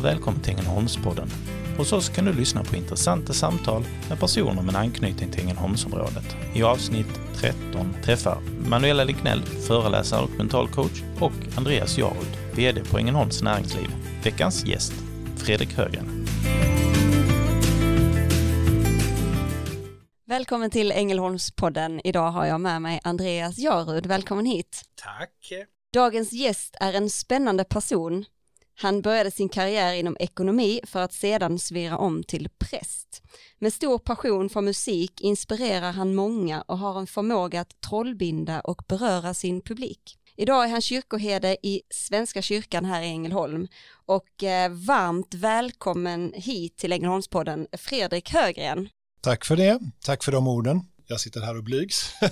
och välkommen till Ängelholmspodden. Hos oss kan du lyssna på intressanta samtal med personer med anknytning till Ängelholmsområdet. I avsnitt 13 träffar Manuela Lignell, föreläsare och mentalcoach och Andreas Jarud, VD på Ängelholms Näringsliv. Veckans gäst, Fredrik Högren. Välkommen till Ängelholmspodden. Idag har jag med mig Andreas Jarud. Välkommen hit. Tack. Dagens gäst är en spännande person. Han började sin karriär inom ekonomi för att sedan svira om till präst. Med stor passion för musik inspirerar han många och har en förmåga att trollbinda och beröra sin publik. Idag är han kyrkoherde i Svenska kyrkan här i Ängelholm och eh, varmt välkommen hit till Ängelholmspodden Fredrik Högren. Tack för det. Tack för de orden. Jag sitter här och blygs.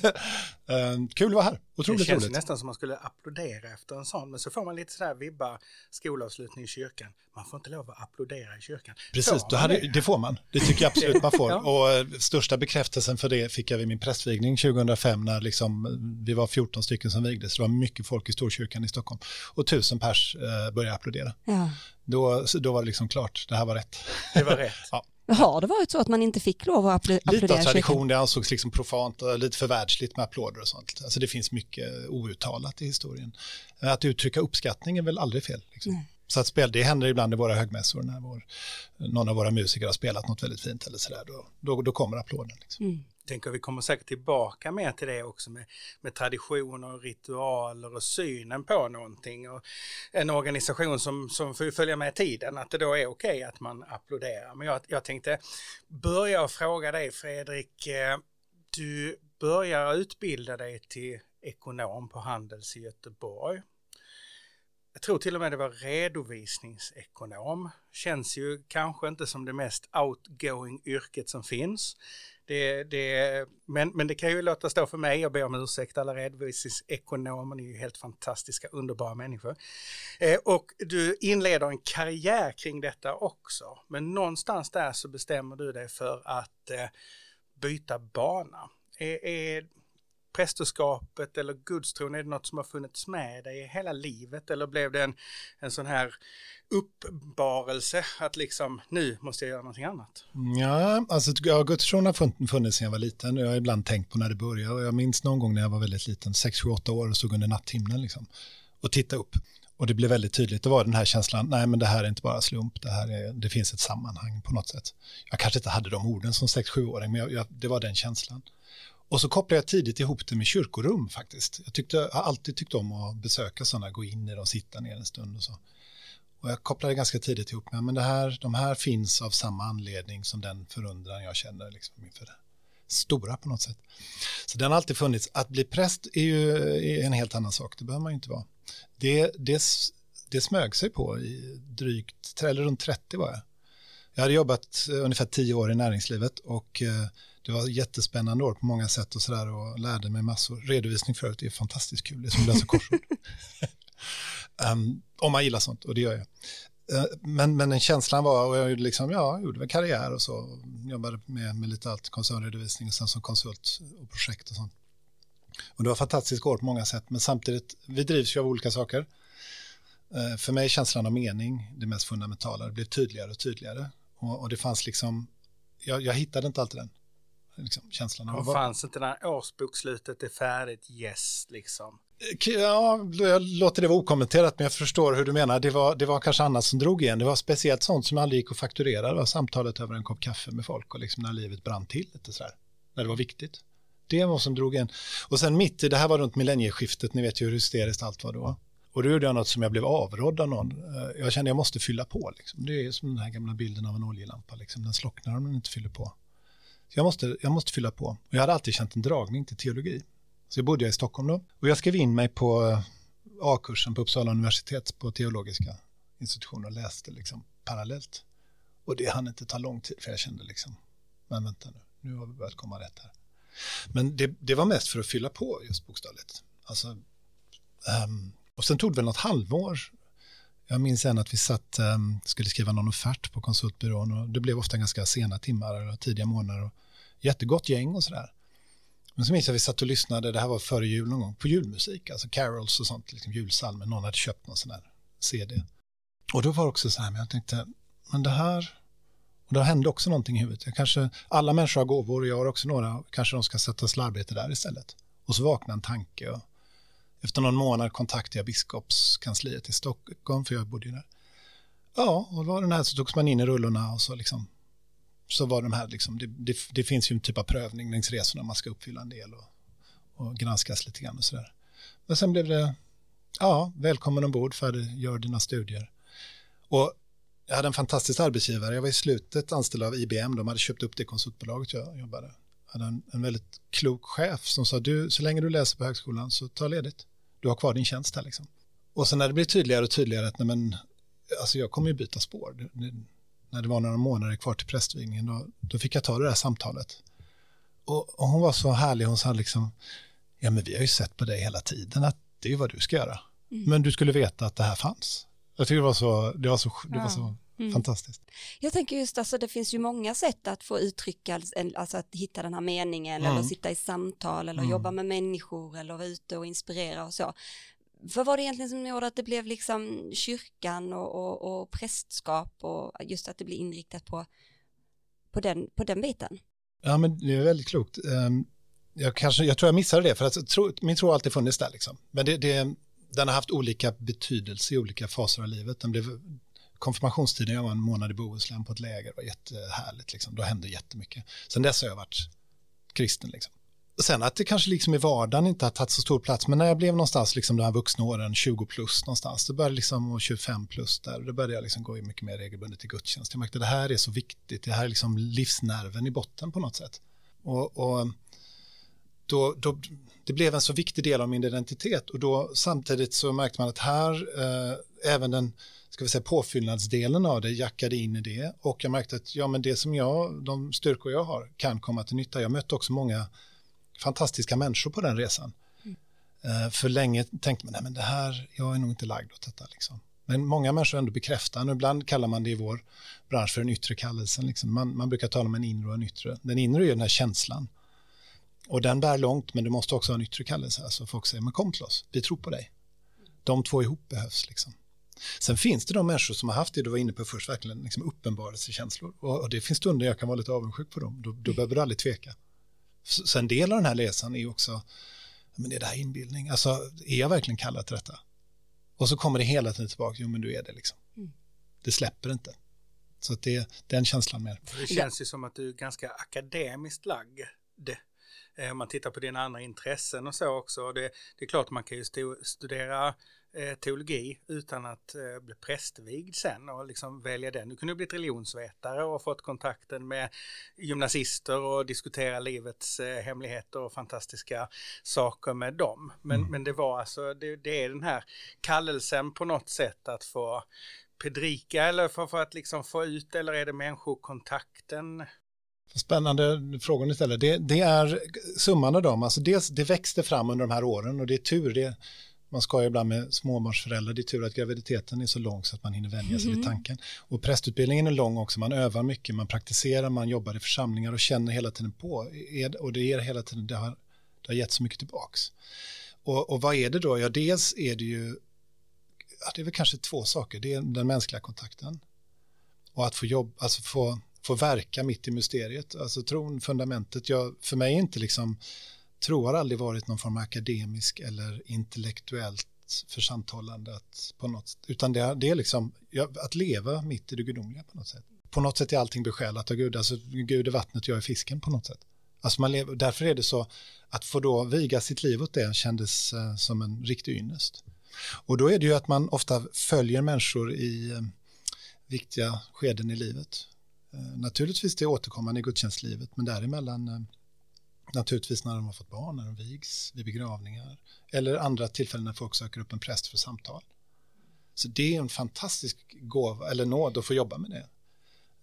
Eh, kul att vara här. Otroligt det känns roligt. nästan som man skulle applådera efter en sån, men så får man lite sådär vibbar skolavslutning i kyrkan. Man får inte lov att applådera i kyrkan. Precis, Får hade, det? det får man. Det tycker jag absolut man får. Ja. Och eh, största bekräftelsen för det fick jag vid min prästvigning 2005 när liksom, eh, vi var 14 stycken som vigdes. Det var mycket folk i Storkyrkan i Stockholm. Och tusen pers eh, började applådera. Ja. Då, då var det liksom klart, det här var rätt. Det var rätt. Ja. Har det varit så att man inte fick lov att appl- Lite applådera av tradition, det ansågs liksom profant och lite för världsligt med applåder och sånt. Alltså det finns mycket outtalat i historien. Att uttrycka uppskattning är väl aldrig fel. Liksom. Så att spel, det händer ibland i våra högmässor när vår, någon av våra musiker har spelat något väldigt fint eller sådär. Då, då, då kommer applåden. Liksom. Mm tänker vi kommer säkert tillbaka mer till det också med, med traditioner och ritualer och synen på någonting och en organisation som, som får följa med tiden, att det då är okej att man applåderar. Men jag, jag tänkte börja och fråga dig Fredrik, eh, du börjar utbilda dig till ekonom på Handels i Göteborg. Jag tror till och med det var redovisningsekonom. Känns ju kanske inte som det mest outgoing yrket som finns. Det, det, men, men det kan ju låta stå för mig, jag ber om ursäkt alla redovisningsekonomer, ni är ju helt fantastiska, underbara människor. Eh, och du inleder en karriär kring detta också, men någonstans där så bestämmer du dig för att eh, byta bana. Är, är prästerskapet eller gudstron, är det något som har funnits med dig hela livet eller blev det en, en sån här uppbarelse, att liksom nu måste jag göra någonting annat? Ja, alltså ja, gudstron har funnits sedan jag var liten. Jag har ibland tänkt på när det började. Och jag minns någon gång när jag var väldigt liten, 6, 7, 8 år och stod under natthimlen liksom, och tittade upp. Och det blev väldigt tydligt, det var den här känslan, nej men det här är inte bara slump, det, här är, det finns ett sammanhang på något sätt. Jag kanske inte hade de orden som 6-7-åring, men jag, jag, det var den känslan. Och så kopplade jag tidigt ihop det med kyrkorum faktiskt. Jag, tyckte, jag har alltid tyckt om att besöka sådana, gå in i dem, sitta ner en stund och så. Och jag kopplade ganska tidigt ihop med, men det här, de här finns av samma anledning som den förundran jag känner liksom inför det stora på något sätt. Så den har alltid funnits. Att bli präst är ju är en helt annan sak, det behöver man ju inte vara. Det, det, det smög sig på i drygt, eller runt 30 var jag. Jag hade jobbat eh, ungefär 10 år i näringslivet och eh, det var jättespännande år på många sätt och sådär och lärde mig massor. Redovisning förut är fantastiskt kul, det är som att läsa korsord. um, om man gillar sånt, och det gör jag. Eh, Men, men den känslan var, och jag liksom, ja, gjorde väl karriär och så, jobbade med, med lite allt, koncernredovisning och sen som konsult och projekt och sånt. Och det var fantastiska år på många sätt, men samtidigt, vi drivs ju av olika saker. Eh, För mig är känslan av mening det mest fundamentala, det blev tydligare och tydligare. Och, och det fanns liksom, jag, jag hittade inte alltid den liksom, känslan. Av fanns inte när årsbokslutet är färdigt, yes, liksom. Ja, jag låter det vara okommenterat, men jag förstår hur du menar. Det var, det var kanske annat som drog igen. Det var speciellt sånt som aldrig gick att fakturera. Det var samtalet över en kopp kaffe med folk och liksom när livet brann till lite sådär. När det var viktigt. Det var som drog igen. Och sen mitt i, det här var runt millennieskiftet, ni vet ju hur hysteriskt allt var då. Och då gjorde jag något som jag blev avrådd av någon. Eh, Jag kände jag måste fylla på. Liksom. Det är som den här gamla bilden av en oljelampa. Liksom. Den slocknar om den inte fyller på. Så jag måste, jag måste fylla på. Och jag hade alltid känt en dragning till teologi. Så jag bodde jag i Stockholm då. Och jag skrev in mig på eh, A-kursen på Uppsala universitet på teologiska institutioner och läste liksom parallellt. Och det hann inte ta lång tid för jag kände liksom, men vänta nu, nu har vi börjat komma rätt här. Men det, det var mest för att fylla på just bokstavligt. Alltså, um, och sen tog det väl något halvår. Jag minns en att vi satt, ehm, skulle skriva någon offert på konsultbyrån och det blev ofta ganska sena timmar och tidiga månader och jättegott gäng och sådär. Men så minns jag att vi satt och lyssnade, det här var före jul någon gång, på julmusik, alltså carols och sånt, liksom julsalmer, någon hade köpt någon sån här CD. Och då var det också så här, men jag tänkte, men det här, och då hände också någonting i huvudet. Jag kanske, alla människor har gåvor och jag har också några, kanske de ska sätta arbete där istället. Och så vaknade en tanke och efter någon månad kontaktade jag biskopskansliet i Stockholm, för jag bodde ju där. Ja, och var den här så togs man in i rullorna och så liksom så var de här, liksom, det, det, det, finns ju en typ av prövning längs resorna, man ska uppfylla en del och, och granskas lite grann och sådär. Men sen blev det, ja, välkommen ombord, färdig, gör dina studier. Och jag hade en fantastisk arbetsgivare, jag var i slutet anställd av IBM, de hade köpt upp det konsultbolaget jag jobbade. Hade en, en väldigt klok chef som sa, du, så länge du läser på högskolan så ta ledigt. Du har kvar din tjänst här liksom. Och sen när det blev tydligare och tydligare att nej men, alltså jag kommer ju byta spår. när det var några månader kvar till prästvigningen, då, då fick jag ta det där samtalet. Och, och, hon var så härlig, hon sa liksom, ja men vi har ju sett på dig hela tiden att det är vad du ska göra. Mm. Men du skulle veta att det här fanns. Jag tycker det var så, det var så, det var så mm. fantastiskt. Jag tänker just alltså det finns ju många sätt att få uttrycka, alltså att hitta den här meningen mm. eller sitta i samtal eller mm. jobba med människor eller vara ute och inspirera och så. Vad var det egentligen som gjorde att det blev liksom kyrkan och, och, och prästskap och just att det blir inriktat på, på, den, på den biten? Ja, men det är väldigt klokt. Ehm, jag, kanske, jag tror jag missade det, för att tro, min tro har alltid funnits där. Liksom. Men det, det, den har haft olika betydelse i olika faser av livet. Den blev, konfirmationstiden, jag var en månad i Bohuslän på ett läger, det var jättehärligt. Liksom. Då hände jättemycket. Sen dess har jag varit kristen. Liksom. Sen att det kanske liksom i vardagen inte har tagit så stor plats, men när jag blev någonstans, liksom de här vuxna åren, 20 plus någonstans, det började liksom, och 25 plus där, då började jag liksom gå mycket mer regelbundet till gudstjänst. Jag märkte att det här är så viktigt, det här är liksom livsnerven i botten på något sätt. Och, och då, då, det blev en så viktig del av min identitet och då samtidigt så märkte man att här, eh, även den ska vi säga, påfyllnadsdelen av det jackade in i det och jag märkte att ja, men det som jag, de styrkor jag har kan komma till nytta. Jag mötte också många fantastiska människor på den resan. Mm. Eh, för länge tänkte man, nej men det här, jag är nog inte lagd åt detta liksom. Men många människor ändå bekräftar, och ibland kallar man det i vår bransch för den yttre kallelsen. Liksom. Man, man brukar tala om en inre och en yttre. Den inre är den här känslan och den bär långt, men du måste också ha en yttre kallelse. Alltså folk säger, men kom till oss, vi tror på dig. De två ihop behövs. Liksom. Sen finns det de människor som har haft det du var inne på först, verkligen liksom uppenbarelsekänslor. Och, och det finns stunder jag kan vara lite avundsjuk på dem, då, då behöver du aldrig tveka. Så en del av den här resan är också, men är det här inbildning? Alltså, är jag verkligen kallad till detta? Och så kommer det hela tiden tillbaka, jo men du är det liksom. Mm. Det släpper inte. Så att det är den känslan mer. Det känns ju som att du är ganska akademiskt lagd. Eh, om man tittar på dina andra intressen och så också. Det, det är klart man kan ju studera eh, teologi utan att eh, bli prästvigd sen och liksom välja den. Du kunde blivit religionsvetare och fått kontakten med gymnasister och diskutera livets hemligheter och fantastiska saker med dem. Men, mm. men det var alltså, det, det, är den här kallelsen på något sätt att få predika eller för, för att liksom få ut eller är det människokontakten? Spännande frågor istället. Det, det är summan av dem. Alltså det, det växte fram under de här åren och det är tur. Det, man ska ju ibland med småbarnsföräldrar, det är tur att graviditeten är så lång så att man hinner vänja sig mm. vid tanken. Och prästutbildningen är lång också, man övar mycket, man praktiserar, man jobbar i församlingar och känner hela tiden på. Och det är hela tiden, det har, det har gett så mycket tillbaks. Och, och vad är det då? Ja, dels är det ju, ja, det är väl kanske två saker. Det är den mänskliga kontakten och att få jobb, alltså få få verka mitt i mysteriet. Alltså tron, fundamentet. Jag, för mig är inte liksom, tro har aldrig varit någon form av akademisk eller intellektuellt församtalande att, på något, utan det är, det är liksom jag, att leva mitt i det gudomliga på något sätt. På något sätt är allting besjälat av Gud, alltså Gud är vattnet, jag är fisken på något sätt. Alltså man lever, därför är det så att få då viga sitt liv åt det kändes uh, som en riktig ynnest. Och då är det ju att man ofta följer människor i uh, viktiga skeden i livet. Eh, naturligtvis det återkommande i gudstjänstlivet, men däremellan eh, naturligtvis när de har fått barn, när de vigs, vid begravningar eller andra tillfällen när folk söker upp en präst för samtal. Så det är en fantastisk gåva, eller nåd att få jobba med det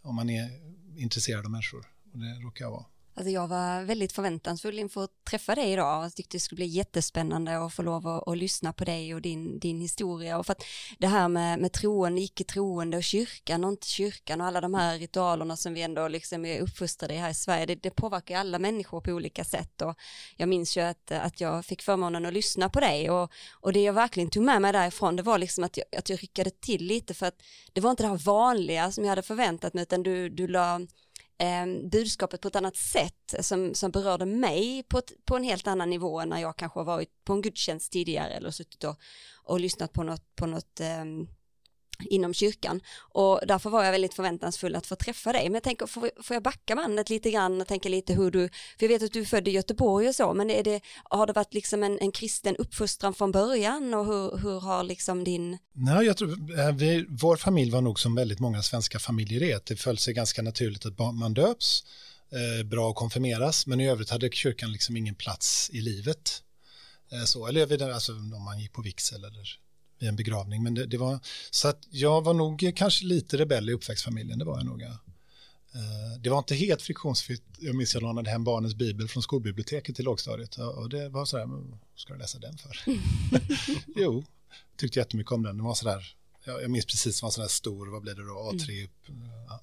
om man är intresserad av människor och det råkar jag vara. Alltså jag var väldigt förväntansfull inför att träffa dig idag. Och tyckte det skulle bli jättespännande att få lov att, att lyssna på dig och din, din historia. Och för att det här med, med troende, icke troende och kyrkan och inte kyrkan och alla de här ritualerna som vi ändå liksom är uppfostrade i här i Sverige, det, det påverkar alla människor på olika sätt. Och jag minns ju att, att jag fick förmånen att lyssna på dig. Och, och det jag verkligen tog med mig därifrån det var liksom att jag, att jag ryckade till lite för att det var inte det här vanliga som jag hade förväntat mig utan du, du la eh, budskapet på ett annat sätt som, som berörde mig på, ett, på en helt annan nivå än när jag kanske har varit på en gudstjänst tidigare eller suttit och, och lyssnat på något, på något eh, inom kyrkan och därför var jag väldigt förväntansfull att få träffa dig. Men jag tänker, får, får jag backa bandet lite grann och tänka lite hur du, för jag vet att du är född i Göteborg och så, men är det, har det varit liksom en, en kristen uppfostran från början och hur, hur har liksom din... Nej, jag tror, eh, vi, vår familj var nog som väldigt många svenska familjer är, det föll sig ganska naturligt att man döps, eh, bra att konfirmeras, men i övrigt hade kyrkan liksom ingen plats i livet. Eh, så, eller alltså, om man gick på vigsel eller vid en begravning. Men det, det, var, så att jag var nog kanske lite rebell i uppväxtfamiljen, det var jag nog. Eh, det var inte helt friktionsfritt. Jag minns jag lånade hem barnens bibel från skolbiblioteket till lågstadiet och det var så där, vad ska du läsa den för? jo, tyckte jättemycket om den. Den var så där, jag minns precis, den var så där stor, vad blir det då, A3 upp. Ja.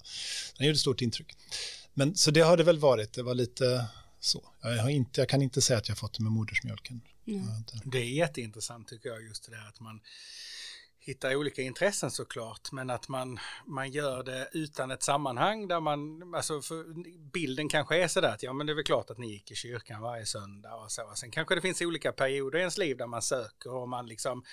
Den gjorde stort intryck. Men så det har det väl varit, det var lite så. Jag, har inte, jag kan inte säga att jag fått det med modersmjölken. Mm. Det är jätteintressant tycker jag just det där att man hitta olika intressen såklart, men att man, man gör det utan ett sammanhang där man, alltså bilden kanske är sådär att ja men det är väl klart att ni gick i kyrkan varje söndag och så. Sen kanske det finns olika perioder i ens liv där man söker och man liksom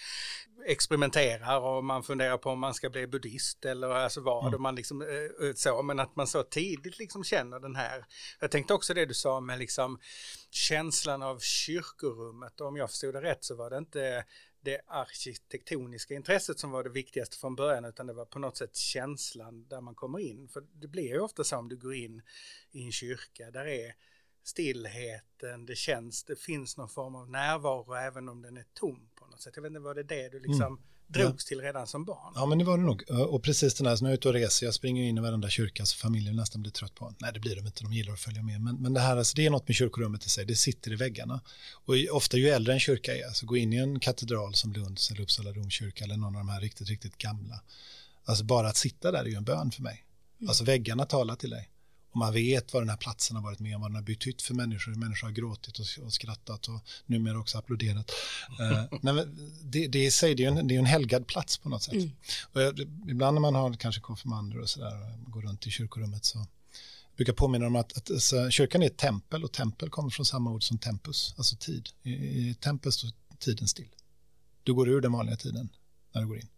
experimenterar och man funderar på om man ska bli buddhist eller alltså vad mm. man liksom äh, så, men att man så tidigt liksom känner den här, jag tänkte också det du sa med liksom känslan av kyrkorummet och om jag förstod det rätt så var det inte det arkitektoniska intresset som var det viktigaste från början utan det var på något sätt känslan där man kommer in. För det blir ju ofta så om du går in i en kyrka, där är stillheten, det känns, det finns någon form av närvaro även om den är tom på något sätt. Jag vet inte, var det det du liksom mm drogs till redan som barn. Ja, men det var det nog. Och precis den här, så när jag är ute och reser, jag springer in i varenda kyrka så familjen nästan blir trött på Nej, det blir de inte, de gillar att följa med. Men, men det här, alltså, det är något med kyrkorummet i sig, det sitter i väggarna. Och ofta ju äldre en kyrka är, så gå in i en katedral som Lunds eller Uppsala domkyrka eller någon av de här riktigt, riktigt gamla. Alltså bara att sitta där är ju en bön för mig. Mm. Alltså väggarna talar till dig. Och man vet vad den här platsen har varit med om, vad den har betytt för människor. Människor har gråtit och, och skrattat och numera också applåderat. uh, nej, det, det, i sig, det är en, det är en helgad plats på något sätt. Mm. Och jag, ibland när man har kanske konfirmander och sådär, går runt i kyrkorummet så brukar påminna om att, att alltså, kyrkan är ett tempel och tempel kommer från samma ord som tempus, alltså tid. I, i tempel står tiden still. Du går ur den vanliga tiden när du går in.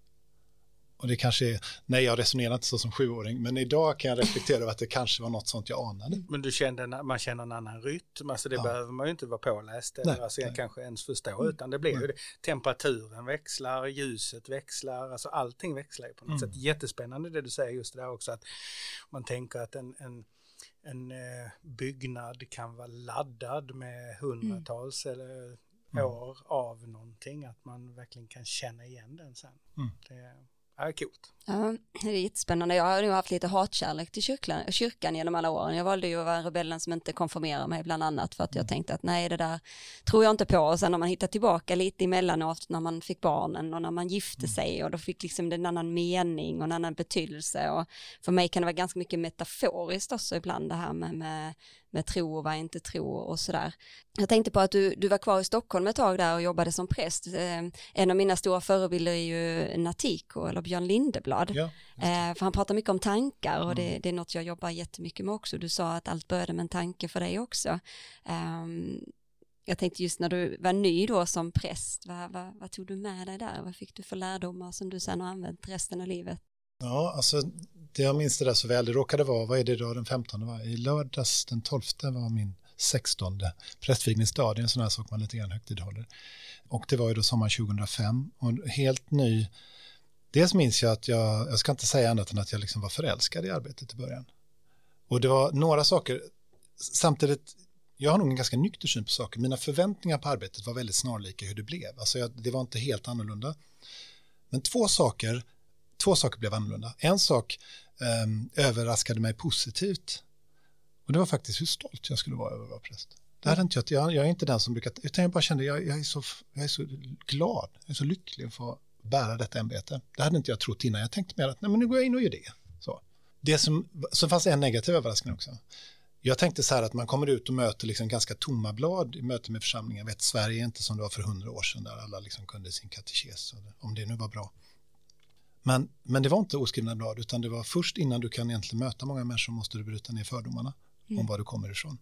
Och det kanske är, nej jag resonerar inte så som sjuåring, men idag kan jag reflektera över att det kanske var något sånt jag anade. Men du kände, man känner en annan rytm, alltså det ja. behöver man ju inte vara påläst eller nej, alltså nej. kanske ens förstå, mm. utan det blir ju det. Temperaturen växlar, ljuset växlar, alltså allting växlar ju på något mm. sätt. Jättespännande det du säger just det där också, att man tänker att en, en en eh, byggnad kan vara laddad med hundratals mm. eller mm. år av någonting, att man verkligen kan känna igen den sen. Mm. Det, är coolt. Ja, det är jättespännande. Jag har nog haft lite hatkärlek till kyrkan, kyrkan genom alla åren. Jag valde ju att vara rebellen som inte konformerar mig bland annat för att jag tänkte att nej, det där tror jag inte på. Och sen har man hittat tillbaka lite emellanåt när man fick barnen och när man gifte mm. sig och då fick liksom det en annan mening och en annan betydelse. Och för mig kan det vara ganska mycket metaforiskt också ibland det här med, med med tro och vad inte tro och sådär. Jag tänkte på att du, du var kvar i Stockholm ett tag där och jobbade som präst. Eh, en av mina stora förebilder är ju Natiko eller Björn Lindeblad. Ja, eh, för han pratar mycket om tankar och mm. det, det, är något jag jobbar jättemycket med också. Du sa att allt började med en tanke för dig också. Um, jag tänkte just när du var ny då som präst, vad, vad, vad, tog du med dig där? Vad fick du för lärdomar som du sen har använt resten av livet? Ja, alltså det jag minns det där så väl, det råkade vara, vad är det idag, den 15 var? I lördags den 12 var min 16 prästvigningsdag, det är en sån här sak man lite grann högtidhåller. Och det var ju då sommaren 2005 och helt ny, dels minns jag att jag, jag ska inte säga annat än att jag liksom var förälskad i arbetet i början. Och det var några saker, samtidigt, jag har nog en ganska nykter syn på saker. Mina förväntningar på arbetet var väldigt snarlika hur det blev. Alltså jag, det var inte helt annorlunda. Men två saker två saker blev annorlunda. En sak eh, överraskade mig positivt. Och det var faktiskt hur stolt jag skulle vara över att vara präst. Det hade inte jag, jag, jag är inte den som brukar, utan jag bara kände, jag, jag, är så, jag är så glad, jag är så lycklig att få bära detta ämbete. Det hade inte jag trott innan, jag tänkte mer att nej, men nu går jag in och gör det. Så, det som, så fanns en negativ överraskning också. Jag tänkte så här att man kommer ut och möter liksom ganska tomma blad i möte med församlingar. Jag vet, Sverige är inte som det var för hundra år sedan där alla liksom kunde sin katekes, om det nu var bra. Men, men det var inte oskrivna blad, utan det var först innan du kan egentligen möta många människor måste du bryta ner fördomarna mm. om var du kommer ifrån.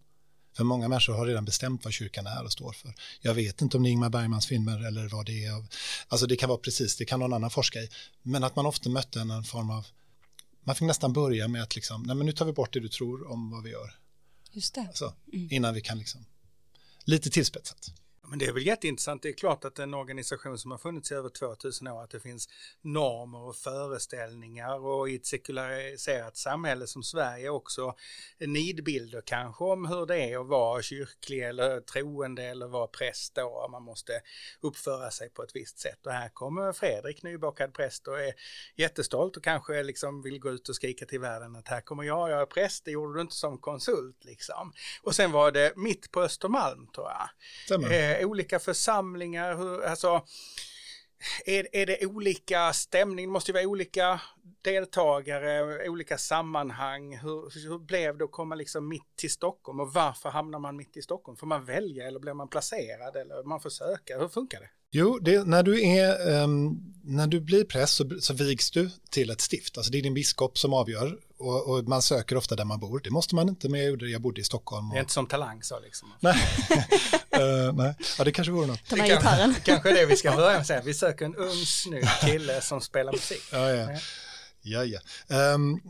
För många människor har redan bestämt vad kyrkan är och står för. Jag vet inte om det är Ingmar Bergmans filmer eller vad det är. Alltså det kan vara precis, det kan någon annan forska i. Men att man ofta mötte en form av, man fick nästan börja med att liksom, nej men nu tar vi bort det du tror om vad vi gör. Just det. Alltså, mm. Innan vi kan liksom, lite tillspetsat. Men det är väl jätteintressant. Det är klart att en organisation som har funnits i över 2000 år, att det finns normer och föreställningar och i ett sekulariserat samhälle som Sverige också nidbilder kanske om hur det är att vara kyrklig eller troende eller vara präst då. Man måste uppföra sig på ett visst sätt. Och här kommer Fredrik, nybakad präst och är jättestolt och kanske liksom vill gå ut och skrika till världen att här kommer jag, jag är präst, det gjorde du inte som konsult liksom. Och sen var det mitt på Östermalm tror jag olika församlingar? Hur, alltså, är, är det olika stämning? Det måste ju vara olika deltagare, olika sammanhang. Hur, hur blev det att komma liksom mitt till Stockholm och varför hamnar man mitt i Stockholm? Får man välja eller blir man placerad eller man får söka? Hur funkar det? Jo, det, när, du är, um, när du blir präst så, så vigs du till ett stift. Alltså det är din biskop som avgör och, och, man söker ofta där man bor. Det måste man inte, men jag, gjorde, jag bodde i Stockholm. Och... Det är inte som Talang så liksom. nej. uh, nej, ja det kanske vore något. Med gitarren. Kanske det vi ska börja med säga. Vi söker en ung snygg kille som spelar musik. Ja, ja. Ja, ja. Um,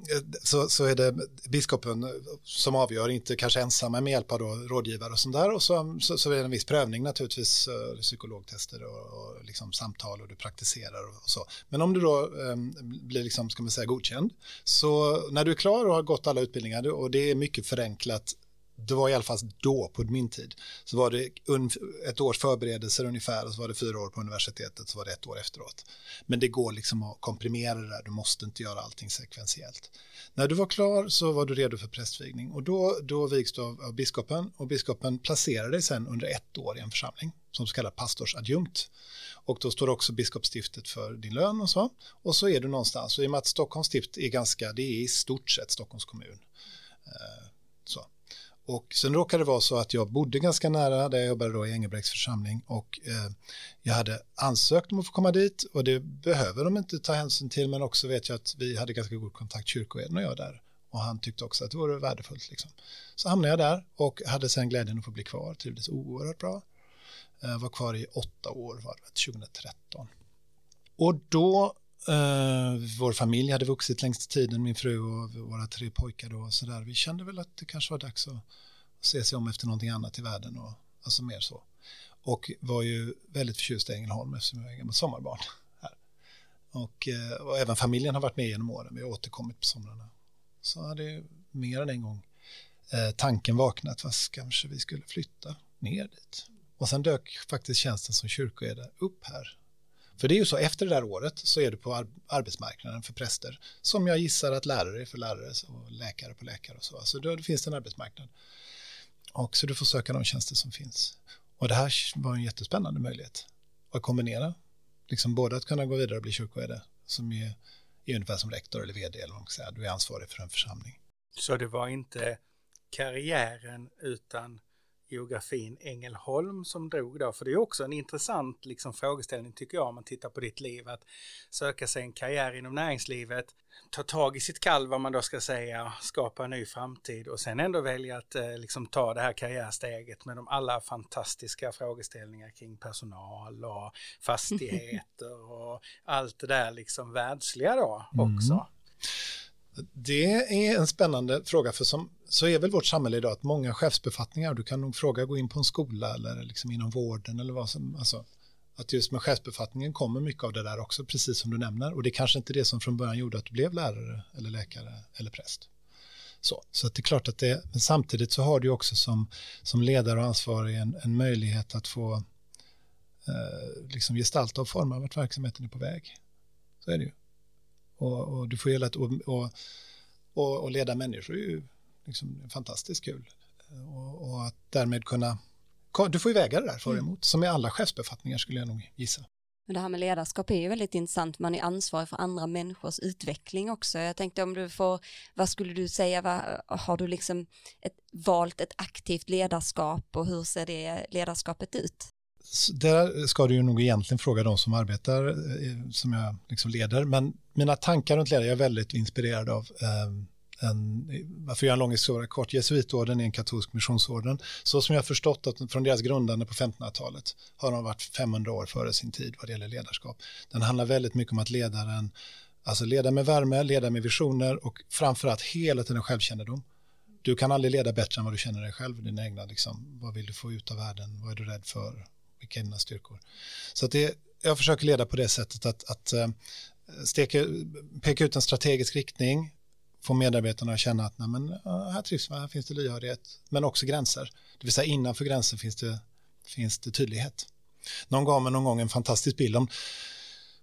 så, så är det biskopen som avgör, inte kanske ensamma med hjälp av då rådgivare och sånt där. Och så, så, så är det en viss prövning naturligtvis, eh, psykologtester och, och liksom samtal och du praktiserar och, och, så. Men om du då um, blir liksom, ska man säga, godkänd, så när du är klar och har gått alla utbildningar och det är mycket förenklat det var i alla fall då på min tid, så var det ett års förberedelser ungefär och så var det fyra år på universitetet så var det ett år efteråt. Men det går liksom att komprimera det där, du måste inte göra allting sekventiellt. När du var klar så var du redo för prästvigning och då, då vigs du av, av biskopen och biskopen placerar dig sen under ett år i en församling som så kallad pastorsadjunkt. Och då står också biskopsstiftet för din lön och så. Och så är du någonstans. Och i och med att Stockholms stift är ganska, det är i stort sett Stockholms kommun. Eh, och sen råkade det vara så att jag bodde ganska nära där jag jobbade då i Engelbrekts församling och eh, jag hade ansökt om att få komma dit och det behöver de inte ta hänsyn till men också vet jag att vi hade ganska god kontakt kyrkoherden och jag där och han tyckte också att det vore värdefullt. Liksom. Så hamnade jag där och hade sen glädjen att få bli kvar, trivdes oerhört bra. Eh, var kvar i åtta år, var det 2013. Och då Uh, vår familj hade vuxit längs tiden, min fru och våra tre pojkar då och så där. Vi kände väl att det kanske var dags att, se sig om efter någonting annat i världen och alltså mer så. Och var ju väldigt förtjust i Ängelholm eftersom jag är sommarbarn här. Och, uh, och, även familjen har varit med genom åren, vi har återkommit på somrarna. Så hade mer än en gång uh, tanken vaknat, vad kanske vi skulle flytta ner dit. Och sen dök faktiskt tjänsten som kyrkoherde upp här för det är ju så, efter det där året så är du på arbetsmarknaden för präster, som jag gissar att lärare är för lärare och läkare på läkare och så. Så då finns det en arbetsmarknad. Och så du får söka de tjänster som finns. Och det här var en jättespännande möjlighet att kombinera, liksom både att kunna gå vidare och bli kyrkoherde, som är, är ungefär som rektor eller vd, eller vad man ska säga, du är ansvarig för en församling. Så det var inte karriären utan geografin Ängelholm som drog då? För det är också en intressant liksom, frågeställning tycker jag om man tittar på ditt liv. Att söka sig en karriär inom näringslivet, ta tag i sitt kall vad man då ska säga, skapa en ny framtid och sen ändå välja att eh, liksom, ta det här karriärsteget med de alla fantastiska frågeställningar kring personal och fastigheter och allt det där liksom världsliga då också. Mm. Det är en spännande fråga, för som, så är väl vårt samhälle idag att många chefsbefattningar, du kan nog fråga gå in på en skola eller liksom inom vården eller vad som, alltså, att just med chefsbefattningen kommer mycket av det där också, precis som du nämner. Och det är kanske inte det som från början gjorde att du blev lärare eller läkare eller präst. Så, så att det är klart att det, men samtidigt så har du också som, som ledare och ansvarig en, en möjlighet att få eh, liksom gestalta och forma vart verksamheten är på väg. Så är det ju. Och, och du får hela och, och, och, leda människor är ju liksom, fantastiskt kul. Och, och, att därmed kunna, du får ju väga det där för och mm. emot, som i alla chefsbefattningar skulle jag nog gissa. Men det här med ledarskap är ju väldigt intressant, man är ansvarig för andra människors utveckling också. Jag tänkte om du får, vad skulle du säga, vad, har du liksom ett, valt ett aktivt ledarskap och hur ser det ledarskapet ut? Där ska du ju nog egentligen fråga de som arbetar, eh, som jag liksom leder, men mina tankar runt ledare är jag väldigt inspirerad av ehm, en, eh, varför jag en lång historia kort, jesuitorden är en katolsk missionsorden. Så som jag har förstått att från deras grundande på 1500-talet har de varit 500 år före sin tid vad det gäller ledarskap. Den handlar väldigt mycket om att ledaren, alltså leda med värme, leda med visioner och framförallt hela tiden självkännedom. Du kan aldrig leda bättre än vad du känner dig själv, dina egna, liksom, vad vill du få ut av världen, vad är du rädd för, dina styrkor. Så att det, jag försöker leda på det sättet att, att äh, steka, peka ut en strategisk riktning, få medarbetarna att känna att nej, men, här trivs man, här finns det lyhördhet, men också gränser. Det vill säga innanför gränsen finns det, finns det tydlighet. Någon gav mig någon gång en fantastisk bild om,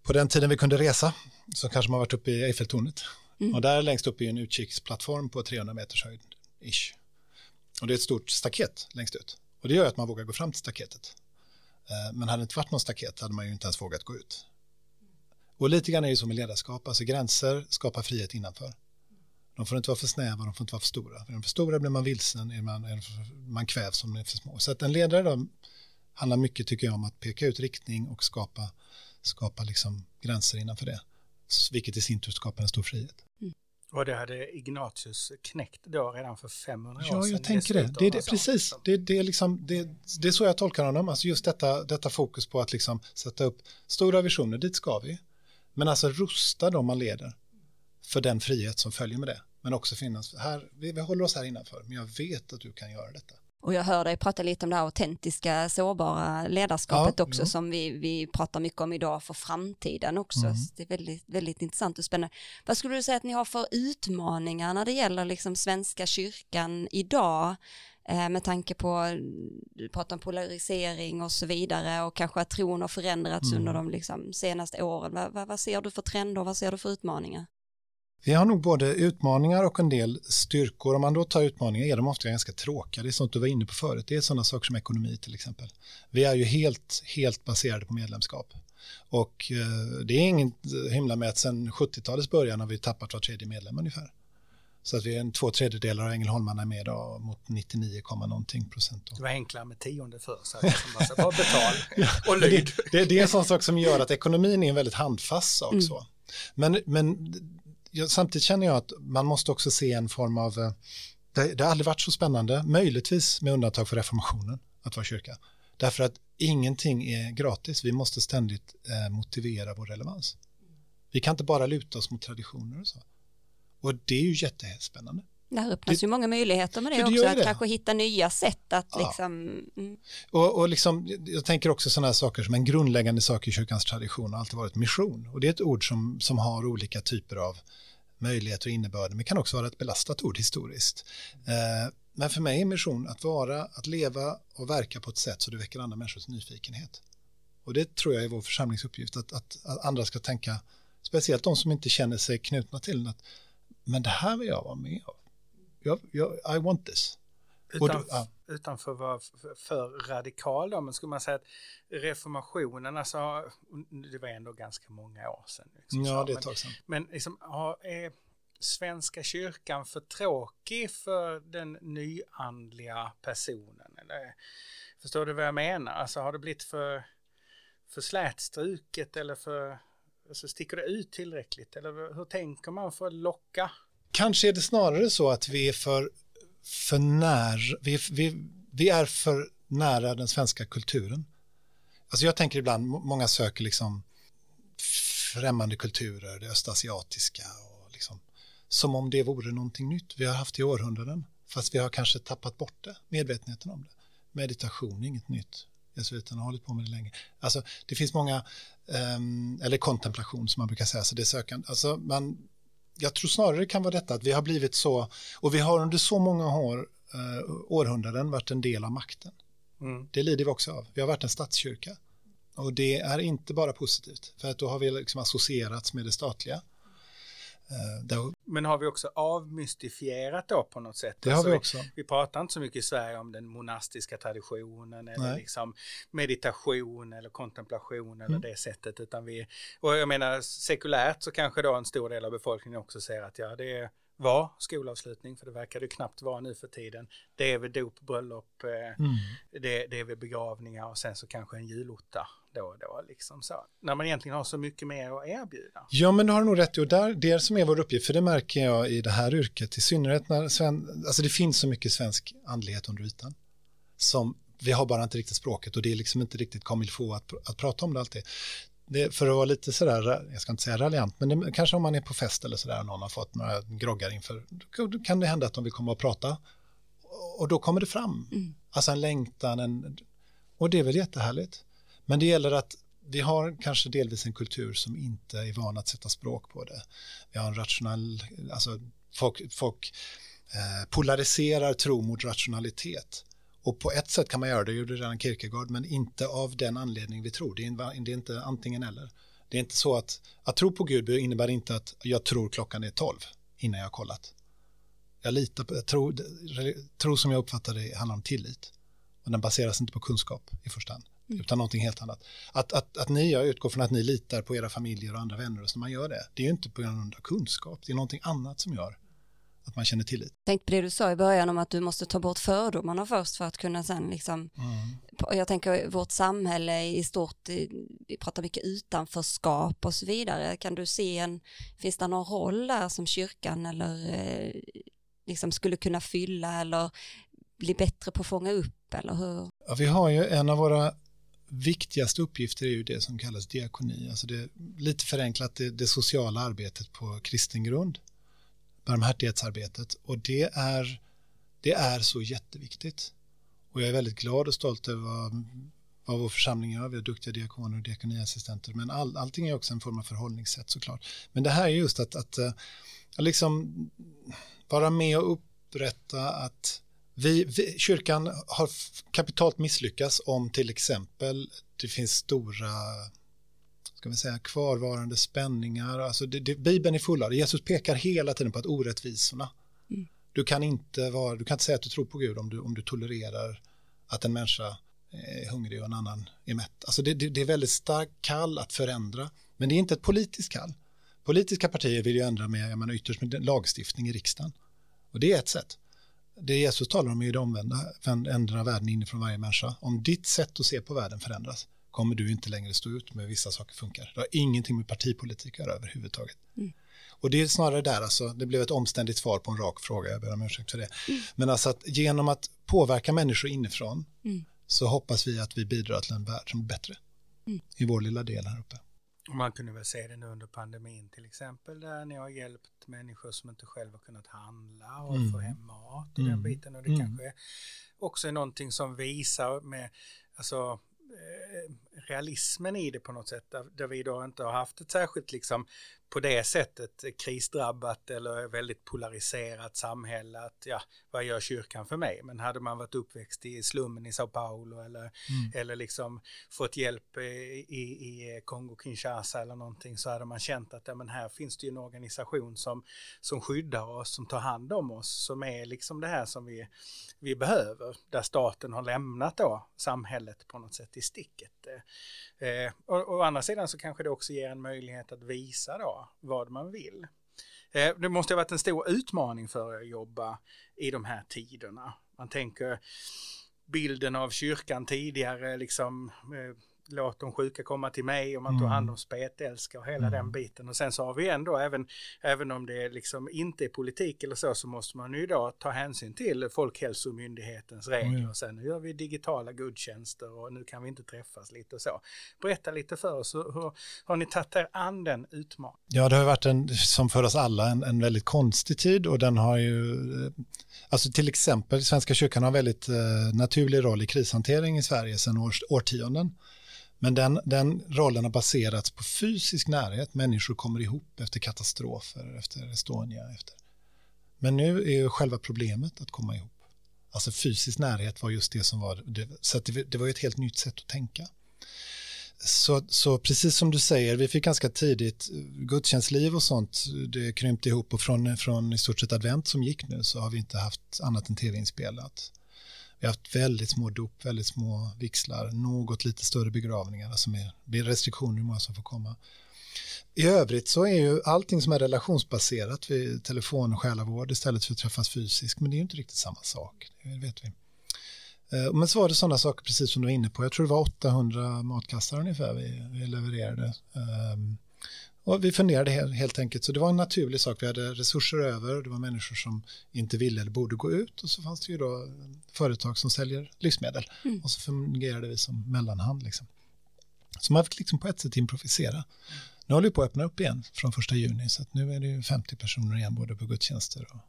på den tiden vi kunde resa, så kanske man varit uppe i Eiffeltornet. Mm. Och där längst upp är en utkiksplattform på 300 meters höjd, ish. Och det är ett stort staket längst ut. Och det gör att man vågar gå fram till staketet. Eh, men hade det inte varit någon staket hade man ju inte ens vågat gå ut. Och lite grann är det så med ledarskap, alltså gränser skapar frihet innanför. De får inte vara för snäva, de får inte vara för stora. Är de för stora blir man vilsen, är man, är man kvävs om de är för små. Så att en ledare då handlar mycket, tycker jag, om att peka ut riktning och skapa, skapa liksom gränser innanför det. Vilket i sin tur skapar en stor frihet. Och det hade Ignatius knäckt då redan för 500 år sedan. Ja, jag tänker det. Det är det, precis. Det, det, är liksom, det, det är så jag tolkar honom. Alltså just detta, detta fokus på att liksom sätta upp stora visioner, dit ska vi. Men alltså rusta dem man leder för den frihet som följer med det men också finnas här, vi, vi håller oss här innanför, men jag vet att du kan göra detta. Och jag hör dig prata lite om det här autentiska, sårbara ledarskapet ja, också ja. som vi, vi pratar mycket om idag för framtiden också. Mm. det är väldigt, väldigt intressant och spännande. Vad skulle du säga att ni har för utmaningar när det gäller liksom Svenska kyrkan idag? Eh, med tanke på, du pratar om polarisering och så vidare och kanske att tron har förändrats mm. under de liksom senaste åren. Vad, vad, vad ser du för trender, vad ser du för utmaningar? Vi har nog både utmaningar och en del styrkor. Om man då tar utmaningar är de ofta ganska tråkiga. Det är sånt du var inne på förut. Det är sådana saker som ekonomi till exempel. Vi är ju helt, helt baserade på medlemskap. Och eh, det är inget himla med att sedan 70-talets början har vi tappat var tredje medlem ungefär. Så att vi är en två tredjedelar av Ängelholmarna är med då, mot 99, någonting procent. Det var enklare med tionde förr, så att bara betal och lyd. Det, det, det, är en sån sak som gör att ekonomin är en väldigt handfast sak. Mm. Så. Men, men jag, samtidigt känner jag att man måste också se en form av, eh, det, det har aldrig varit så spännande, möjligtvis med undantag för reformationen, att vara kyrka. Därför att ingenting är gratis, vi måste ständigt eh, motivera vår relevans. Vi kan inte bara luta oss mot traditioner och så. Och det är ju jättespännande. Där öppnas det, ju många möjligheter med det, det också, att det. kanske hitta nya sätt att ja. liksom... Mm. Och, och liksom, jag tänker också sådana här saker som en grundläggande sak i kyrkans tradition har alltid varit mission. Och det är ett ord som, som har olika typer av möjligheter och innebörd, men kan också vara ett belastat ord historiskt. Eh, men för mig är mission att vara, att leva och verka på ett sätt så det väcker andra människors nyfikenhet. Och det tror jag är vår församlingsuppgift, att, att, att andra ska tänka, speciellt de som inte känner sig knutna till att men det här vill jag vara med om jag, jag, I want this. Utan, du, ja. utan för att vara för, för radikal då, men skulle man säga att reformationen, alltså, det var ändå ganska många år sedan. Liksom, ja, det är ett tag sedan. Men, men liksom, är Svenska kyrkan för tråkig för den nyandliga personen? Eller, förstår du vad jag menar? Alltså har det blivit för, för slätstruket eller för, alltså, sticker det ut tillräckligt? Eller hur tänker man för att locka Kanske är det snarare så att vi är för, för när, vi, vi, vi är för nära den svenska kulturen. Alltså jag tänker ibland, många söker liksom främmande kulturer, det östasiatiska och liksom, som om det vore någonting nytt vi har haft i århundraden. Fast vi har kanske tappat bort det, medvetenheten om det. Meditation är inget nytt. Jesuiterna har hållit på med det länge. Alltså, det finns många, um, eller kontemplation som man brukar säga, så det är sökande. Alltså, man, jag tror snarare det kan vara detta att vi har blivit så, och vi har under så många år, eh, århundraden varit en del av makten. Mm. Det lider vi också av. Vi har varit en statskyrka. Och det är inte bara positivt, för att då har vi liksom associerats med det statliga. Eh, det, Men har vi också avmystifierat då på något sätt? det har Alltså, vi också. Vi pratar inte så mycket i Sverige om den monastiska traditionen eller Nej. liksom meditation eller kontemplation eller Mm. det sättet. Utan vi, och jag menar sekulärt så kanske då en stor del av befolkningen också säger att ja, det var skolavslutning, för det verkar det knappt vara nu för tiden. Det är väl dop, bröllop, eh, Mm. det, det är väl begravningar och sen så kanske en julotta då och då. Liksom så. När man egentligen har så mycket mer att erbjuda. Ja, men du har nog rätt. Och där, det som är vår uppgift, för det märker jag i det här yrket, i synnerhet när sven, alltså det finns så mycket svensk andlighet under ytan. Som vi har bara inte riktigt språket och det är liksom inte riktigt comme il att, att prata om det alltid. Det, för att vara lite sådär, jag ska inte säga raljant, men det, kanske om man är på fest eller sådär och någon har fått några groggar inför, då kan det hända att de vill komma och prata. Och då kommer det fram. Mm. Alltså en längtan, en, och det är väl jättehärligt. Men det gäller att vi har kanske delvis en kultur som inte är van att sätta språk på det. Vi har en rationell, alltså folk, folk eh, polariserar tro mot rationalitet. Och på ett sätt kan man göra det, gjorde redan Kierkegaard, men inte av den anledning vi tror. Det är, det är inte antingen eller. Det är inte så att, att tro på Gud innebär inte att jag tror klockan är tolv innan jag har kollat. Jag litar på, tro, tro som jag uppfattar det handlar om tillit. Och den baseras inte på kunskap i första hand, utan någonting helt annat. Att, att, att ni, jag utgår från att ni litar på era familjer och andra vänner och så när man gör det. Det är ju inte på grund av kunskap, det är någonting annat som gör att man känner tillit. Tänk på det du sa i början om att du måste ta bort fördomarna först för att kunna sen liksom, jag tänker vårt samhälle i stort, vi pratar mycket utanförskap och så vidare. Kan du se en, finns det någon roll där som kyrkan eller eh, liksom skulle kunna fylla eller bli bättre på att fånga upp eller hur? Ja, vi har ju en av våra viktigaste uppgifter är ju det som kallas diakoni, alltså det, lite förenklat det, det sociala arbetet på kristen grund, barmhärtighetsarbetet och det är, det är så jätteviktigt. Och jag är väldigt glad och stolt över vad, vad vår församling gör, vi har duktiga diakoner och diakoniassistenter, men all, allting är också en form av förhållningssätt såklart. Men det här är just att, att, att liksom vara med och upprätta att vi, vi, kyrkan har kapitalt misslyckats om till exempel det finns stora ska vi säga, kvarvarande spänningar. Alltså det, det, Bibeln är full av det. Jesus pekar hela tiden på att orättvisorna. Mm. Du, kan inte vara, du kan inte säga att du tror på Gud om du, om du tolererar att en människa är hungrig och en annan är mätt. Alltså det, det, det är väldigt starkt kall att förändra, men det är inte ett politiskt kall. Politiska partier vill ju ändra med, jag menar ytterst med lagstiftning i riksdagen. Och det är ett sätt. Det Jesus talar om är ju det omvända, ändra världen inifrån varje människa. Om ditt sätt att se på världen förändras kommer du inte längre stå ut med vissa saker funkar. Det har ingenting med partipolitik att göra överhuvudtaget. Mm. Och det är snarare där, alltså, det blev ett omständigt svar på en rak fråga, jag ber om ursäkt för det. Men alltså att genom att påverka människor inifrån Mm. så hoppas vi att vi bidrar till en värld som är bättre Mm. i vår lilla del här uppe. Man kunde väl se det nu under pandemin till exempel där ni har hjälpt människor som inte själva har kunnat handla och Mm. få hem mat och Mm. den biten. Och det Mm. kanske också är någonting som visar med alltså, eh, realismen i det på något sätt. Där, där vi då inte har haft ett särskilt liksom på det sättet krisdrabbat eller väldigt polariserat samhälle. Att ja, vad gör kyrkan för mig? Men hade man varit uppväxt i slummen i Sao Paulo eller Mm. eller liksom fått hjälp eh, i, i Kongo-Kinshasa eller någonting så hade man känt att ja, men här finns det ju en organisation som, som skyddar oss, som tar hand om oss, som är liksom det här som vi, vi behöver, där staten har lämnat då samhället på något sätt i sticket. Eh, eh, och, och å andra sidan så kanske det också ger en möjlighet att visa då vad man vill. Eh, det måste ha varit en stor utmaning för er att jobba i de här tiderna. Man tänker bilden av kyrkan tidigare, liksom eh, låt de sjuka komma till mig och man tog Mm. hand om spetälska och hela Mm. den biten. Och sen så har vi ändå, även, även om det liksom inte är politik eller så, så måste man ju då ta hänsyn till Folkhälsomyndighetens regler. Mm. Och sen nu gör vi digitala gudstjänster och nu kan vi inte träffas lite och så. Berätta lite för oss, hur, hur har ni tagit er an den utmaningen? Ja, det har varit en, som för oss alla, en, en väldigt konstig tid och den har ju, eh, alltså till exempel Svenska kyrkan har väldigt eh, naturlig roll i krishantering i Sverige sedan års, årtionden. Men den, den rollen har baserats på fysisk närhet, människor kommer ihop efter katastrofer, efter Estonia, efter. Men nu är ju själva problemet att komma ihop. Alltså fysisk närhet var just det som var, det, så att det, det var ju ett helt nytt sätt att tänka. så, så precis som du säger, vi fick ganska tidigt eh, gudstjänstliv och sånt, det krympte ihop och från, från i stort sett advent som gick nu så har vi inte haft annat än tv-inspelat. Vi har haft väldigt små dop, väldigt små vixlar, något lite större begravningar, alltså med restriktioner hur många som får komma. I övrigt så är ju allting som är relationsbaserat vid telefon och själavård istället för att träffas fysiskt, men det är ju inte riktigt samma sak, det vet vi. Eh, men så var det sådana saker precis som du var inne på. Jag tror det var 800 matkassar ungefär vi, vi levererade. Um, och vi funderade helt, enkelt, så det var en naturlig sak. Vi hade resurser över, det var människor som inte ville eller borde gå ut och så fanns det ju då företag som säljer livsmedel mm. och så fungerade vi som mellanhand. Liksom. Så man fick liksom på ett sätt improvisera. Nu håller vi på att öppna upp igen från första juni så att nu är det ju 50 personer igen både på gudstjänster och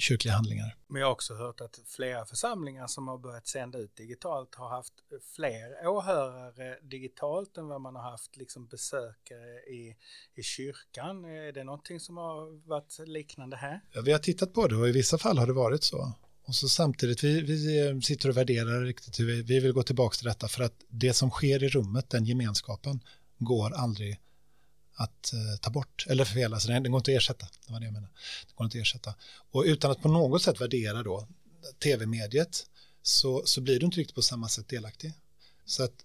kyrkliga handlingar. Men jag har också hört att flera församlingar som har börjat sända ut digitalt har haft fler åhörare digitalt än vad man har haft liksom besökare i, i kyrkan. Är det någonting som har varit liknande här? Ja, vi har tittat på det och i vissa fall har det varit så. Och så samtidigt, vi, vi sitter och värderar riktigt hur vi, vi vill gå tillbaka till detta för att det som sker i rummet, den gemenskapen, går aldrig att eh, ta bort, eller förfela, så den, den går inte att ersätta. Det var det jag menade. Den går inte att ersätta. Och utan att på något sätt värdera då tv-mediet så, så blir du inte riktigt på samma sätt delaktig. Så att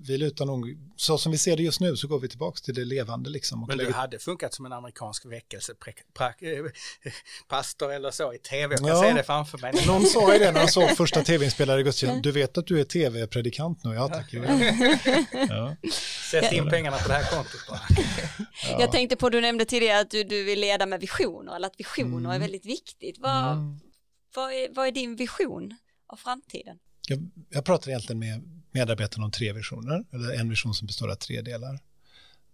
vi lutar nog, så som vi ser det just nu så går vi tillbaka till det levande liksom. Men du hade funkat som en amerikansk väckelsepastor eller så i tv, jag kan ja. se det framför mig. Någon sa ju det när de såg första tv-inspelade gudstjänsten, du vet att du är tv-predikant nu, ja tack. Ja. Sätt in pengarna på det här kontot bara. Ja. Jag tänkte på, du nämnde tidigare att du, du vill leda med visioner, eller att visioner mm. är väldigt viktigt. Vad, mm. vad, är, vad är din vision av framtiden? Jag, jag pratar egentligen med medarbetarna om tre visioner, eller en vision som består av tre delar.